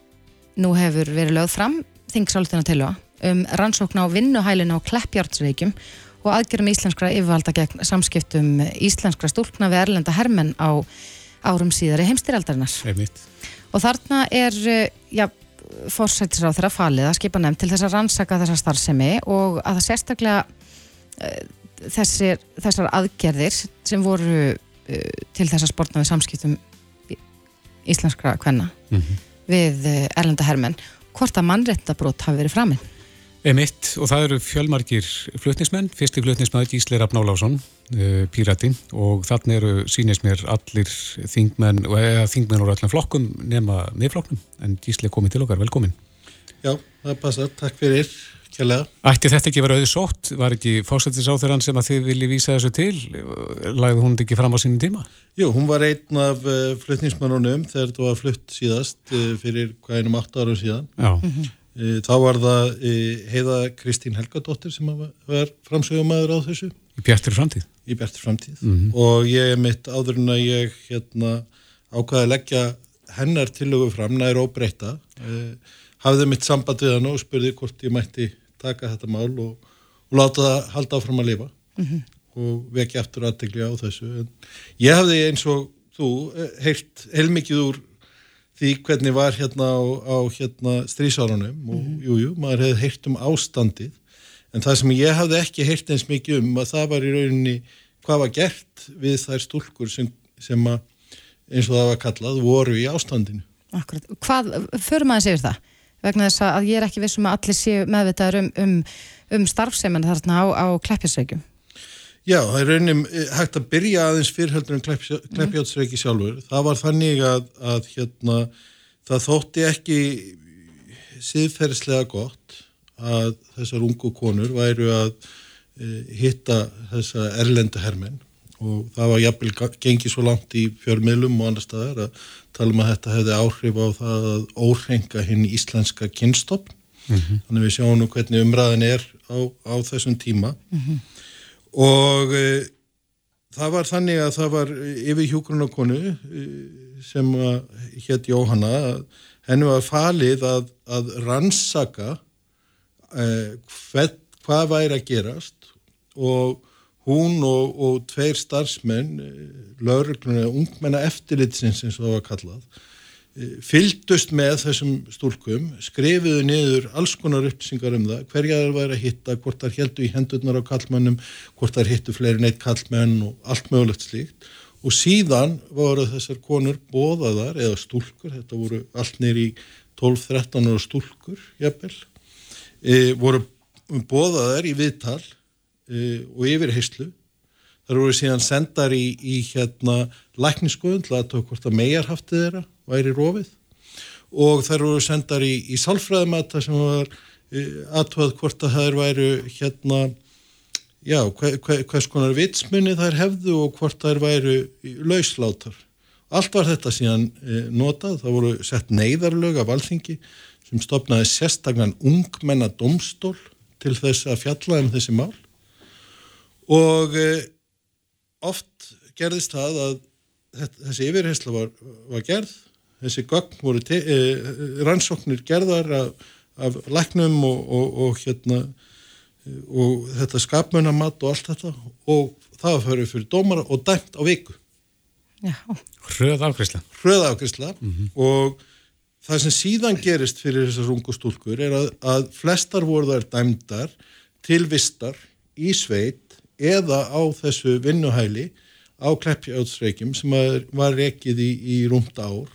nú hefur verið lögð fram þingsáltina til það um rannsókn á vinnuhælina á Kleppjárnsreikjum og aðgjörum íslenskra yfirvalda gegn samskiptum íslenskra stúlkna við erlenda hermenn á árum síðari heimstyrjaldarinnar. Og þarna er, já, fórsættisráð þeirra falið að skipa nefn til þess að rannsaka þessa starfsemi og að það sérstaklega uh, þessir, þessar aðgerðir sem voru uh, til þess að sportna við samskiptum íslenskra kvenna mm -hmm. við uh, erlenda hermenn hvort að mannrettabrót hafi verið framinn Emitt og það eru fjölmarkir flutnismenn, fyrsti flutnismæður Gísleir Abnálásson, uh, pírati. Og þannig eru sínist mér allir þingmenn, eða þingmenn úr allir flokkum nema miðflokknum. En Gísleir komið til okkar, velkomin. Já, það passar, takk fyrir, kjærlega. Ætti þetta ekki verið auðsótt? Var ekki fósættisáþurann sem að þið vilji vísa þessu til? Lagði hún ekki fram á sínum tíma? Jú, hún var einn af uh, flutnismennunum þegar þetta var flutt síðast uh, fyrir hvað einum 8 árum síðan. Mm -hmm. Eh, þá var það eh, heiða Kristín Helgadóttir sem var framsögumæður á þessu. Í Bjartur framtíð? Í Bjartur framtíð mm -hmm. og ég er mitt áður en að ég hérna, ákvaði að leggja hennar tilögu fram nær óbreyta. Eh, hafði mitt samband við hann og spurði hvort ég mætti taka þetta mál og, og láta það halda áfram að lifa mm -hmm. og vekja aftur aðtegli á þessu. En ég hafði eins og þú heilt heilmikið úr því hvernig var hérna á, á hérna strísárunum og mm -hmm. jújú, maður hefði heyrt um ástandið en það sem ég hafði ekki heyrt eins mikið um að það var í rauninni hvað var gert við þær stúlkur sem, sem að, eins og það var kallað voru í ástandinu. Akkurat, hvað, fyrir maður séu það? Vegna þess að ég er ekki vissum að allir séu meðvitaður um, um, um starfseimann þarna á, á kleppjarsveikjum. Já, það er raunin eh, hægt að byrja aðeins fyrrheldur en kleppjátsreiki sjálfur. Það var þannig að, að hérna, það þótti ekki síðferðslega gott að þessar ungu konur væru að e, hitta þessa erlenda hermenn og það var jafnvel gengið svo langt í fjörmiðlum og annar staðar að tala um að þetta hefði áhrif á það að órenga hinn íslenska kynstopp. Mm -hmm. Þannig við sjáum nú hvernig umræðin er á, á þessum tíma. Mm -hmm og e, það var þannig að það var yfir hjógrunarkonu e, sem hétt Jóhanna henni var falið að, að rannsaka e, hvað, hvað væri að gerast og hún og, og tveir starfsmenn lauruglunar, ungmenna eftirlitsins eins og það var kallað fyldust með þessum stúlkum, skrifiðu niður alls konar uppsingar um það, hverja það væri að hitta, hvort það heldu í hendurnar á kallmannum, hvort það hittu fleiri neitt kallmenn og allt mögulegt slíkt. Og síðan voru þessar konur bóðaðar eða stúlkur, þetta voru allt nýri 12-13 og stúlkur, jafnvel, e, voru bóðaðar í viðtal e, og yfir heyslu þar voru síðan sendar í, í hérna lækniskoðun til að tók hvort að megar haftið þeirra væri rofið. Og þær voru sendar í, í salfræðumata sem var e, aðtöð hvort að þær væru hérna já, hver, hver, hvers konar vitsmunni þær hefðu og hvort þær væru lauslátar. Allt var þetta síðan e, notað, það voru sett neyðarlög af alþingi sem stopnaði sérstaklega ungmenna domstól til þess að fjalla um þessi mál og e, oft gerðist það að þessi yfirhersla var, var gerð þessi gögn voru eh, rannsóknir gerðar af, af læknum og, og, og hérna og þetta skapmunamatt og allt þetta. Og það fyrir fyrir dómara og dæmt á viku. Hröð afgriðsla Hröð afgriðsla mm -hmm. og það sem síðan gerist fyrir þessar rungustúlkur er að, að flestar voru þær dæmdar til vistar í sveit eða á þessu vinnuhæli á Kleppjátsreikjum sem var rekið í, í rúmt ár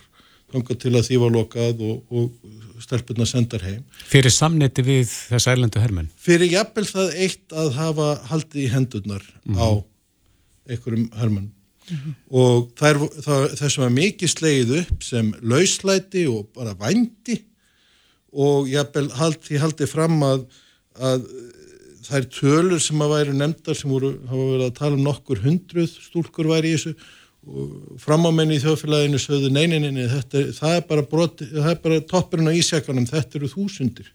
þanga til að því var lokað og, og stelpunna sendar heim. Fyrir samniti við þess ærlendu hermenn? Fyrir jafnvel það eitt að hafa haldið í hendurnar mm -hmm. á einhverjum hermenn mm -hmm. og er, það, þessum að mikið slegið upp sem lauslæti og bara vændi og jafnvel haldið haldi fram að, að þær tölur sem að væri nefndar sem voru, hafa verið að tala um nokkur hundruð stúlkur væri í þessu framámenni í þjóðfélaginu sögðu neyninni, það er bara, bara toppurinn á ísjakanum, þetta eru þúsundir,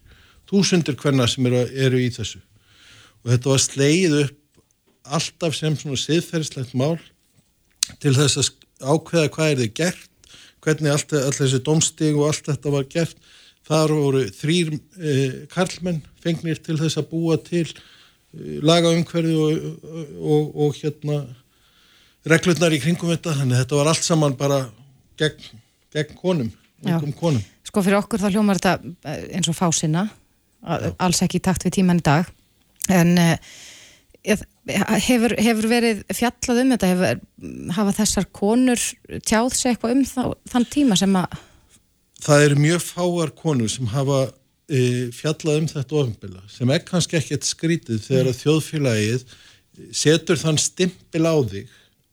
þúsundir hverna sem eru, eru í þessu. Og þetta var sleið upp alltaf sem svona siðferðslegt mál til þess að ákveða hvað er þið gert, hvernig allt, all þessi domstig og allt þetta var gert, þar voru þrýr eh, karlmenn fengnir til þess að búa til laga umhverfi og, og, og hérna reglurnar í kringum þetta, þannig að þetta var allt saman bara gegn, gegn konum, konum. Sko fyrir okkur þá hljómar þetta eh, eins og fásina, alls ekki takt við tíman í dag, en uh, hefur, hefur verið fjallað um þetta, hefur, hafa þessar konur tjáð sig eitthvað um þá, þann tíma sem að... Það eru mjög fáar konur sem hafa e, fjallað um þetta ofinbila, sem er kannski ekkert skrítið þegar að þjóðfélagið setur þann stimpil á þig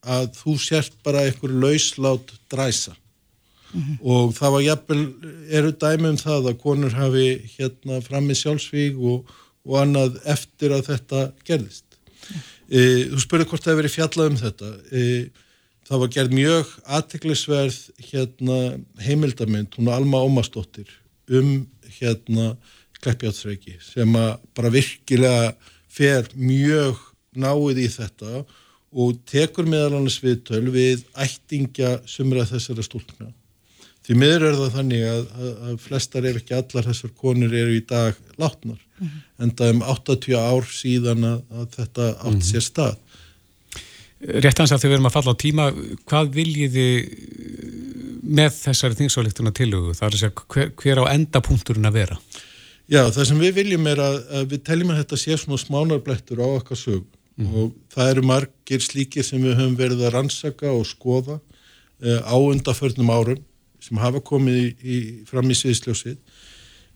að þú sért bara einhver lauslát dræsa mm -hmm. og það var jafnvel, eru dæmi um það að konur hafi hérna fram í sjálfsvíg og, og annað eftir að þetta gerðist. Mm. E, þú spurði hvort það hefur verið fjallað um þetta. E, það var gerð mjög aðtiklisverð hérna, heimildamind, hún er Alma Ómastóttir um hérna Kleppjátsreiki sem að bara virkilega fer mjög náið í þetta og tekur meðal annars viðtöl við ættingja sumra þessara stúlkna. Því miður er það þannig að, að, að flestar ef ekki allar þessar konur eru í dag látnar, mm -hmm. en það er um 80 ár síðan að, að þetta átt mm -hmm. sér stað. Réttans að þið verum að falla á tíma, hvað viljiði með þessari þingsálíktuna tilhugu? Það er að segja hver, hver á endapunkturinn að vera? Já, það sem við viljum er að við teljum að þetta sé svona smánarblettur á okkar sög mm. og það eru margir slíkir sem við höfum verið að rannsaka og skoða uh, á undaförnum árum sem hafa komið í, í, fram í sviðsljósið.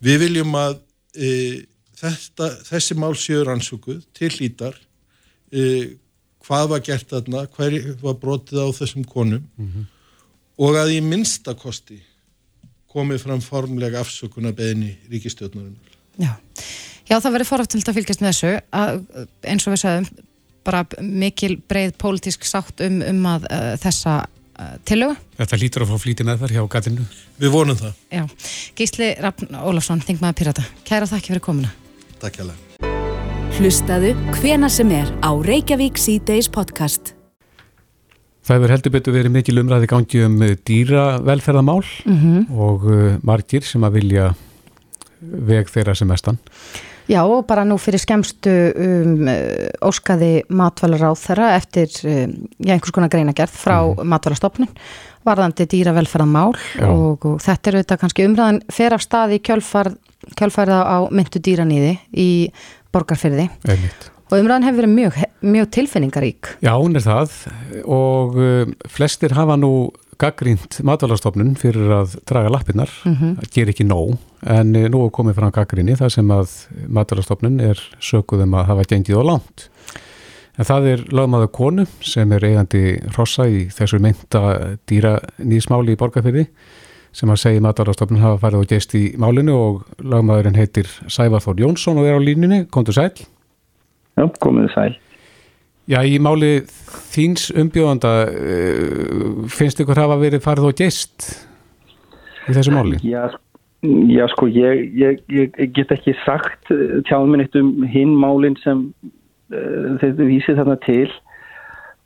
Við viljum að uh, þetta, þessi mál séu rannsökuð til lítar uh, hvað var gert þarna, hver var brotið á þessum konum mm -hmm. og að í minnstakosti komið fram formlega afsökunar beðinni ríkistjóðnarinnar. Já. Já, það verður foraftilt að fylgjast með þessu að, eins og við sagðum bara mikil breið pólitísk sátt um, um að uh, þessa uh, tilögu. Þetta lítur að fá flíti með þar hjá gatinu. Við vonum það. Já. Gísli Raffn Ólafsson, þingmaður Pirata. Kæra þakki fyrir komuna. Takk hjá það. Hlustaðu hvena sem er á Reykjavík C-Days podcast. Það hefur heldur betur verið mikil umræði gangi um dýravelferðamál mm -hmm. og uh, margir sem að vilja veg þeirra sem mestan. Já og bara nú fyrir skemstu um, óskaði matvælar á þeirra eftir um, já, einhvers konar greinagerð frá mm. matvælarstofnun varðandi dýravelferðamál og, og þetta er auðvitað kannski umræðan fer af stað í kjölfar, kjölfarða á myndu dýranýði í borgarfyrði Einmitt. og umræðan hefur verið mjög, mjög tilfinningarík. Já, hún er það og um, flestir hafa nú gaggrínt matvælarstofnun fyrir að draga lappinnar, mm -hmm. það ger ekki nóg en eh, nú er komið fram gaggríni þar sem að matvælarstofnun er sökuðum að hafa gengið á langt en það er lögmaður konu sem er eigandi rossa í þessu mynda dýra nýsmáli í borgarfyrði sem að segja matvælarstofnun hafa farið og geist í málinu og lögmaðurinn heitir Sævar Þór Jónsson og er á línunni, komdu sæl. Já, komuðu sæl. Já, í máli þíns umbjóðanda eh, finnst ykkur hafa verið farið og geist í þessu máli? Já, já sko, ég, ég, ég get ekki sagt eh, tjáðum minn eitt um hinn málinn sem uh, þetta vísir þarna til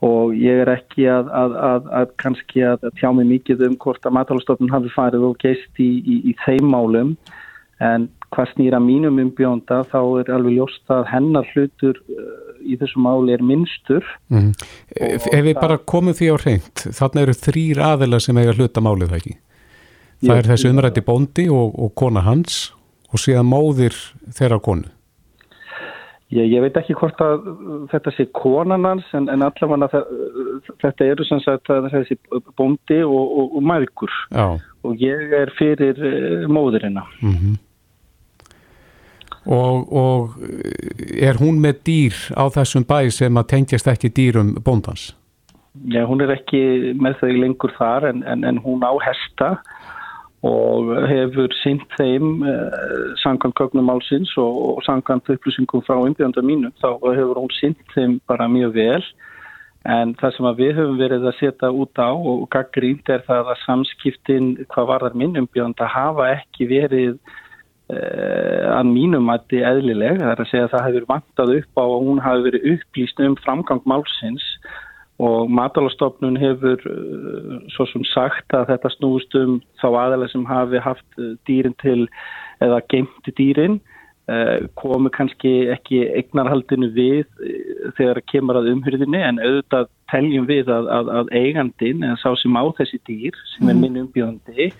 og ég er ekki að, að, að, að kannski að tjá mig mikið um hvort að matalastofnun hafi farið og geist í, í, í þeim málum. En hvað snýra mínum umbjónda þá er alveg ljóst að hennar hlutur uh, í þessu máli er minnstur. Mm. Ef við bara komum því á reynd þarna eru þrýr aðeila sem eiga hluta málið það ekki? Það er þessi umrætti bóndi og, og kona hans og síðan móðir þeirra konu Ég, ég veit ekki hvort að þetta sé konan hans en, en allavega þetta eru sem sagt að þessi bóndi og, og, og mægur og ég er fyrir uh, móðurina mm -hmm. Og, og er hún með dýr á þessum bæ sem að tengjast ekki dýrum bóndans? Já, hún er ekki með þau lengur þar en, en, en hún á hesta og hefur synt þeim eh, sangant kögnum álsins og, og sangant upplýsingum frá umbjönda mínu þá hefur hún synt þeim bara mjög vel. En það sem við höfum verið að setja út á og gaggrínt er það að samskiptin hvað varðar minn umbjönda hafa ekki verið Eh, að mínum að er eðlileg. Það er að segja að það hefur vantað upp á að hún hafi verið upplýst um framgang málsins og matalastofnun hefur uh, svo sem sagt að þetta snúst um þá aðalega sem hafi haft eh, dýrin til eða geimti dýrin uh, komu kannski ekki eignarhaldinu við þegar kemur að umhyrðinu en auðvitað teljum við að, að, að eigandin en sá sem á þessi dýr sem er minn umbjóðandi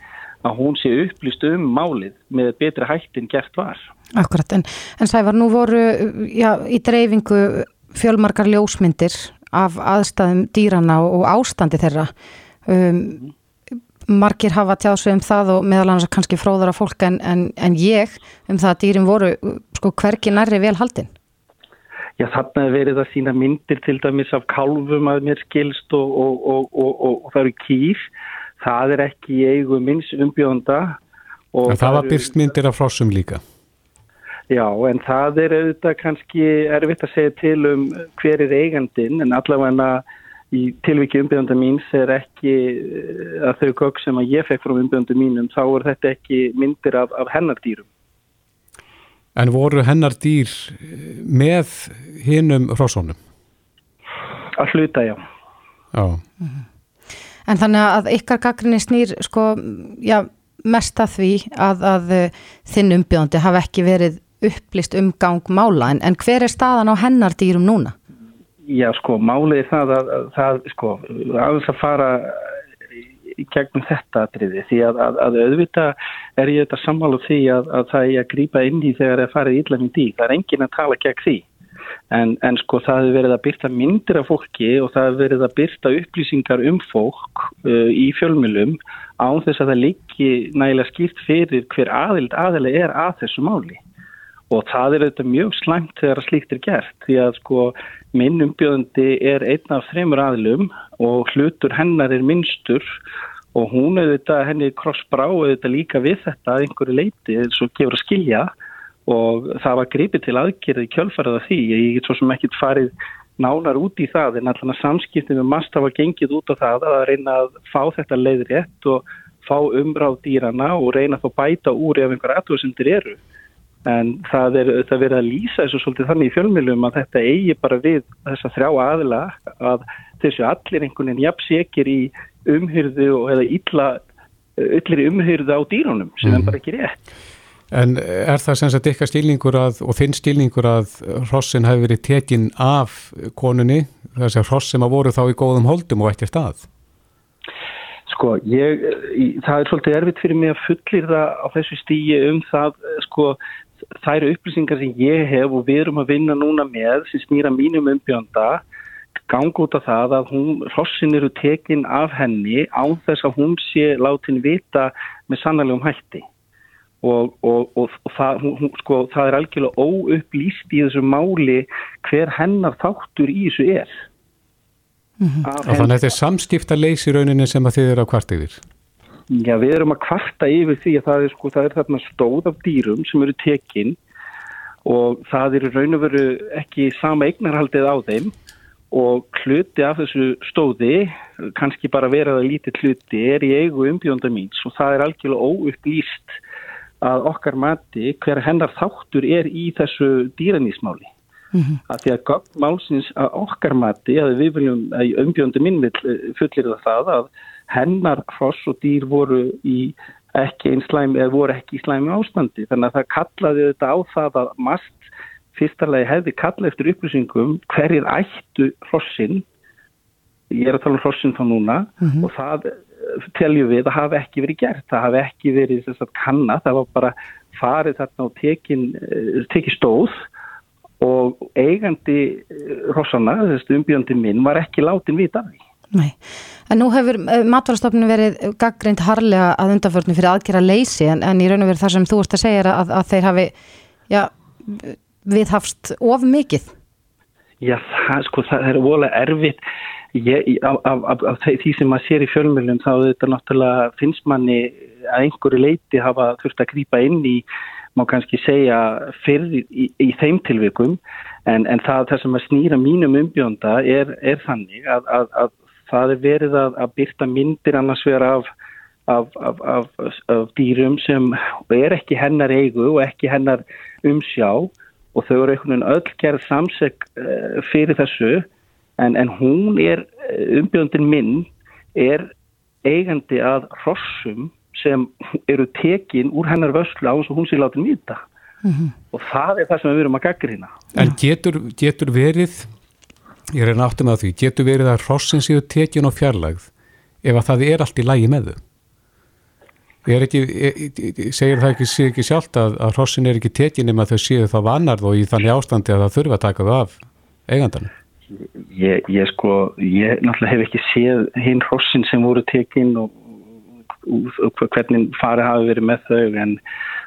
að hún sé upplýst um málið með betri hættin gert var. Akkurat, en, en Sævar, nú voru já, í dreifingu fjölmarkar ljósmyndir af aðstæðum dýrana og ástandi þeirra. Um, margir hafa tjáðsvið um það og meðal annars kannski fróðara fólk en, en, en ég um það að dýrin voru sko hverki nærri vel haldinn. Já, þarna er verið að sína myndir til dæmis af kálfum að mér skilst og, og, og, og það eru kýr. Það er ekki eigu minns umbjónda. En það var byrst myndir af frossum líka? Já, en það er auðvitað kannski erfitt að segja til um hver er eigandin, en allavega í tilviki umbjónda míns er ekki eh, að þau gögg sem að ég fekk frá umbjónda mínum, þá er þetta ekki myndir af, af hennardýrum. En voru hennardýr með hinnum frossunum? Að hluta, já. Já. En þannig að ykkar gaggrinni snýr sko, já, mest að því að, að þinn umbjóndi hafa ekki verið upplýst um gangmála, en, en hver er staðan á hennardýrum núna? Já, sko, málið er það að, að það, sko, aðeins að fara gegnum þetta atriði því að, að, að auðvita er ég þetta sammálu því að, að það er að grýpa inn í þegar það er farið íllan í dí. Það er engin að tala gegn því. En, en sko það hefur verið að byrta myndir af fólki og það hefur verið að byrta upplýsingar um fólk uh, í fjölmjölum án þess að það líki nægilega skýrt fyrir hver aðild aðilega er að þessu máli. Og það er auðvitað mjög slæmt þegar slíkt er gert því að sko minn umbjöðandi er einn af þreymur aðlum og hlutur hennar er minnstur og hún auðvitað henni krossbrá auðvitað líka við þetta að einhverju leiti eins og gefur að skilja og það var gripið til aðgerði kjölfarað af því. Ég get svo sem ekkit farið nánar út í það en allan að samskiptum við mast hafa gengið út á það að reyna að fá þetta leiðrétt og fá umráð dýrana og reyna að bæta úr ef einhverja aðtöðsendir eru. En það er það verið að lýsa þessu svolítið þannig í fjölmjölum að þetta eigi bara við þessa þrjá aðila að þessu allir einhvern veginn jafnsekir í umhyrðu eða illa, yllir umhyrðu á dýrunum sem mm. bara ekki rétt. En er það sem sagt ykkar stílningur að, og finn stílningur að hrossin hafi verið tekinn af konunni, þess að hrossin að voru þá í góðum holdum og ekkert að? Sko, ég, það er svolítið erfitt fyrir mig að fullir það á þessu stígi um það, sko, eru upplýsingar sem ég hef og við erum að vinna núna með sem snýra mínum umbjönda gang út af það að hún, hrossin eru tekinn af henni á þess að hún sé látin vita með sannlegum hætti og, og, og, og það, hún, sko, það er algjörlega óupplýst í þessu máli hver hennar þáttur í þessu er. Mm -hmm. Og þannig að þetta er samskipta leysi rauninni sem að þið eru á kvart yfir? Já, við erum að kvarta yfir því að það er, sko, það er þarna stóð af dýrum sem eru tekinn og það eru raun og veru ekki sama eignarhaldið á þeim og hluti af þessu stóði, kannski bara verið að lítið hluti, er í eigu umbjónda míns og það er algjörlega óupplýst að okkar mati hver hennar þáttur er í þessu dýranísmáli. Mm -hmm. Að því að gögnmálsins að okkar mati, að við viljum, að umbjóndu minn eh, fullir það að hennar hross og dýr voru í ekki einn slæmi, eða voru ekki í slæmi ástandi. Þannig að það kallaði þetta á það að mast fyrstarlegi hefði kallað eftir upplýsingum hverjir ættu hrossin, ég er að tala um hrossin þá núna mm -hmm. og það teljum við að hafa ekki verið gert það hafi ekki verið sagt, kanna það var bara farið þarna og tekin, eh, tekið stóð og eigandi eh, þessu umbjöndi minn var ekki látin vita af því Nei, en nú hefur eh, matvarastofnun verið gaggrind harlega að undanförnum fyrir aðgera leysi en, en í raun og veru þar sem þú ert að segja að, að þeir hafi já, viðhafst of mikið. Já, það, sko, það er volið erfitt. Ég, af, af, af því sem maður sér í fjölmjölum þá þetta náttúrulega finnst manni að einhverju leiti hafa þurft að grýpa inn í, má kannski segja fyrir í, í þeim tilvikum. En, en það, það sem að snýra mínum umbjónda er, er þannig að, að, að það er verið að, að byrta myndir annars vera af, af dýrum sem er ekki hennar eigu og ekki hennar umsjá og þau eru einhvern veginn öll gerð samseg eh, fyrir þessu en, en hún er, eh, umbjöndin minn er eigandi að hrossum sem eru tekin úr hennar vöslu á þess að hún sé látin mýta mm -hmm. og það er það sem við erum að gaggrina. En getur, getur verið, ég reyna áttum að því, getur verið að hrossin séu tekjun og fjarlagð ef að það er allt í lægi með þau? Er ekki, ég, segir það ekki, ekki sjálft að, að hrossin er ekki tekjun nema þau séu þá vannarð og í þannig ástandi að það þurfa að taka þau af eigandan? Ég, ég sko, ég náttúrulega hef ekki séð hinn hrossin sem voru tekinn og hvernig farið hafi verið með þau en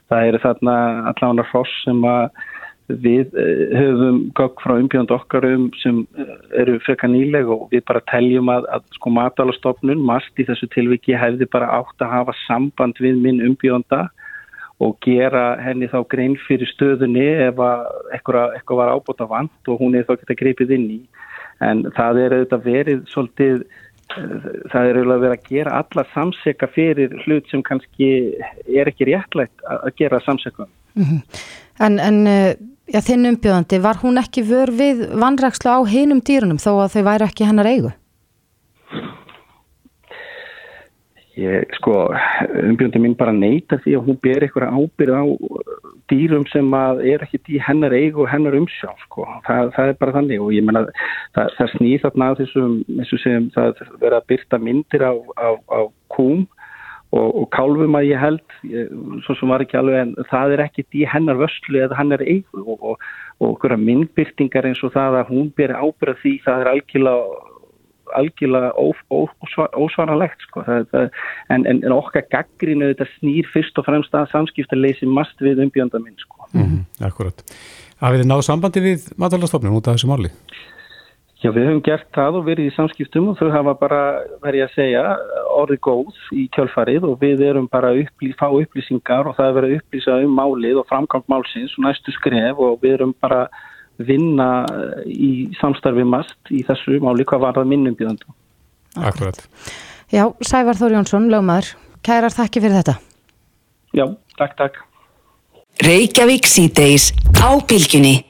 það eru þarna allavega hross sem að við eh, höfum gögg frá umbjöndu okkar um sem eh, eru frekar nýleg og við bara teljum að, að sko matalastofnun, mast í þessu tilviki hefði bara átt að hafa samband við minn umbjönda og gera henni þá grein fyrir stöðunni ef eitthvað, var ábútt á vant og hún er þá geta greipið inn í en það er auðvitað verið svolítið það er auðvitað verið að gera alla samseka fyrir hlut sem kannski er ekki réttlægt að gera samseka mm -hmm. En, en ja, þinn umbjöðandi, var hún ekki vör við vandrakslu á hinum dýrunum þó að þau væri ekki hennar eigu? Ég, sko, umbjöndi mín bara neyta því að hún ber eitthvað ábyrð á dýrum sem að er ekki í hennar eigu og hennar umsjá, sko. Það, það er bara þannig og ég menna það, það snýð þarna á þessum, þessum sem það verða að byrta myndir á, á, á kúm og, og kálfum að ég held, ég, svo sem var ekki alveg en það er ekki í hennar vörslu eða hennar eigu og, okkur að myndbyrtingar eins og það að hún ber ábyrð því það er algjörlega algjörlega ósvaranlegt sko. en, en, en okkar gaggrinu þetta snýr fyrst og fremst að samskiptarleysi mast við umbjönda minn sko. mm -hmm, Akkurat. Hafið þið náðu sambandi við matalastofnum út af þessu máli? Já, við höfum gert það og verið í samskiptum og þau hafa bara, verið að segja, orðið góð í kjölfarið og við erum bara að upplý, fá upplýsingar og það er verið að upplýsa um málið og framgang málsins og næstu skref og við erum bara vinna í samstarfi mast í þessu máli hvað var það minnum bjöðandu. Akkurat. Já, Sævar Þór Jónsson, lögmaður, kærar þakki fyrir þetta. Já, takk, takk. Reykjavík síðdeis á bylginni.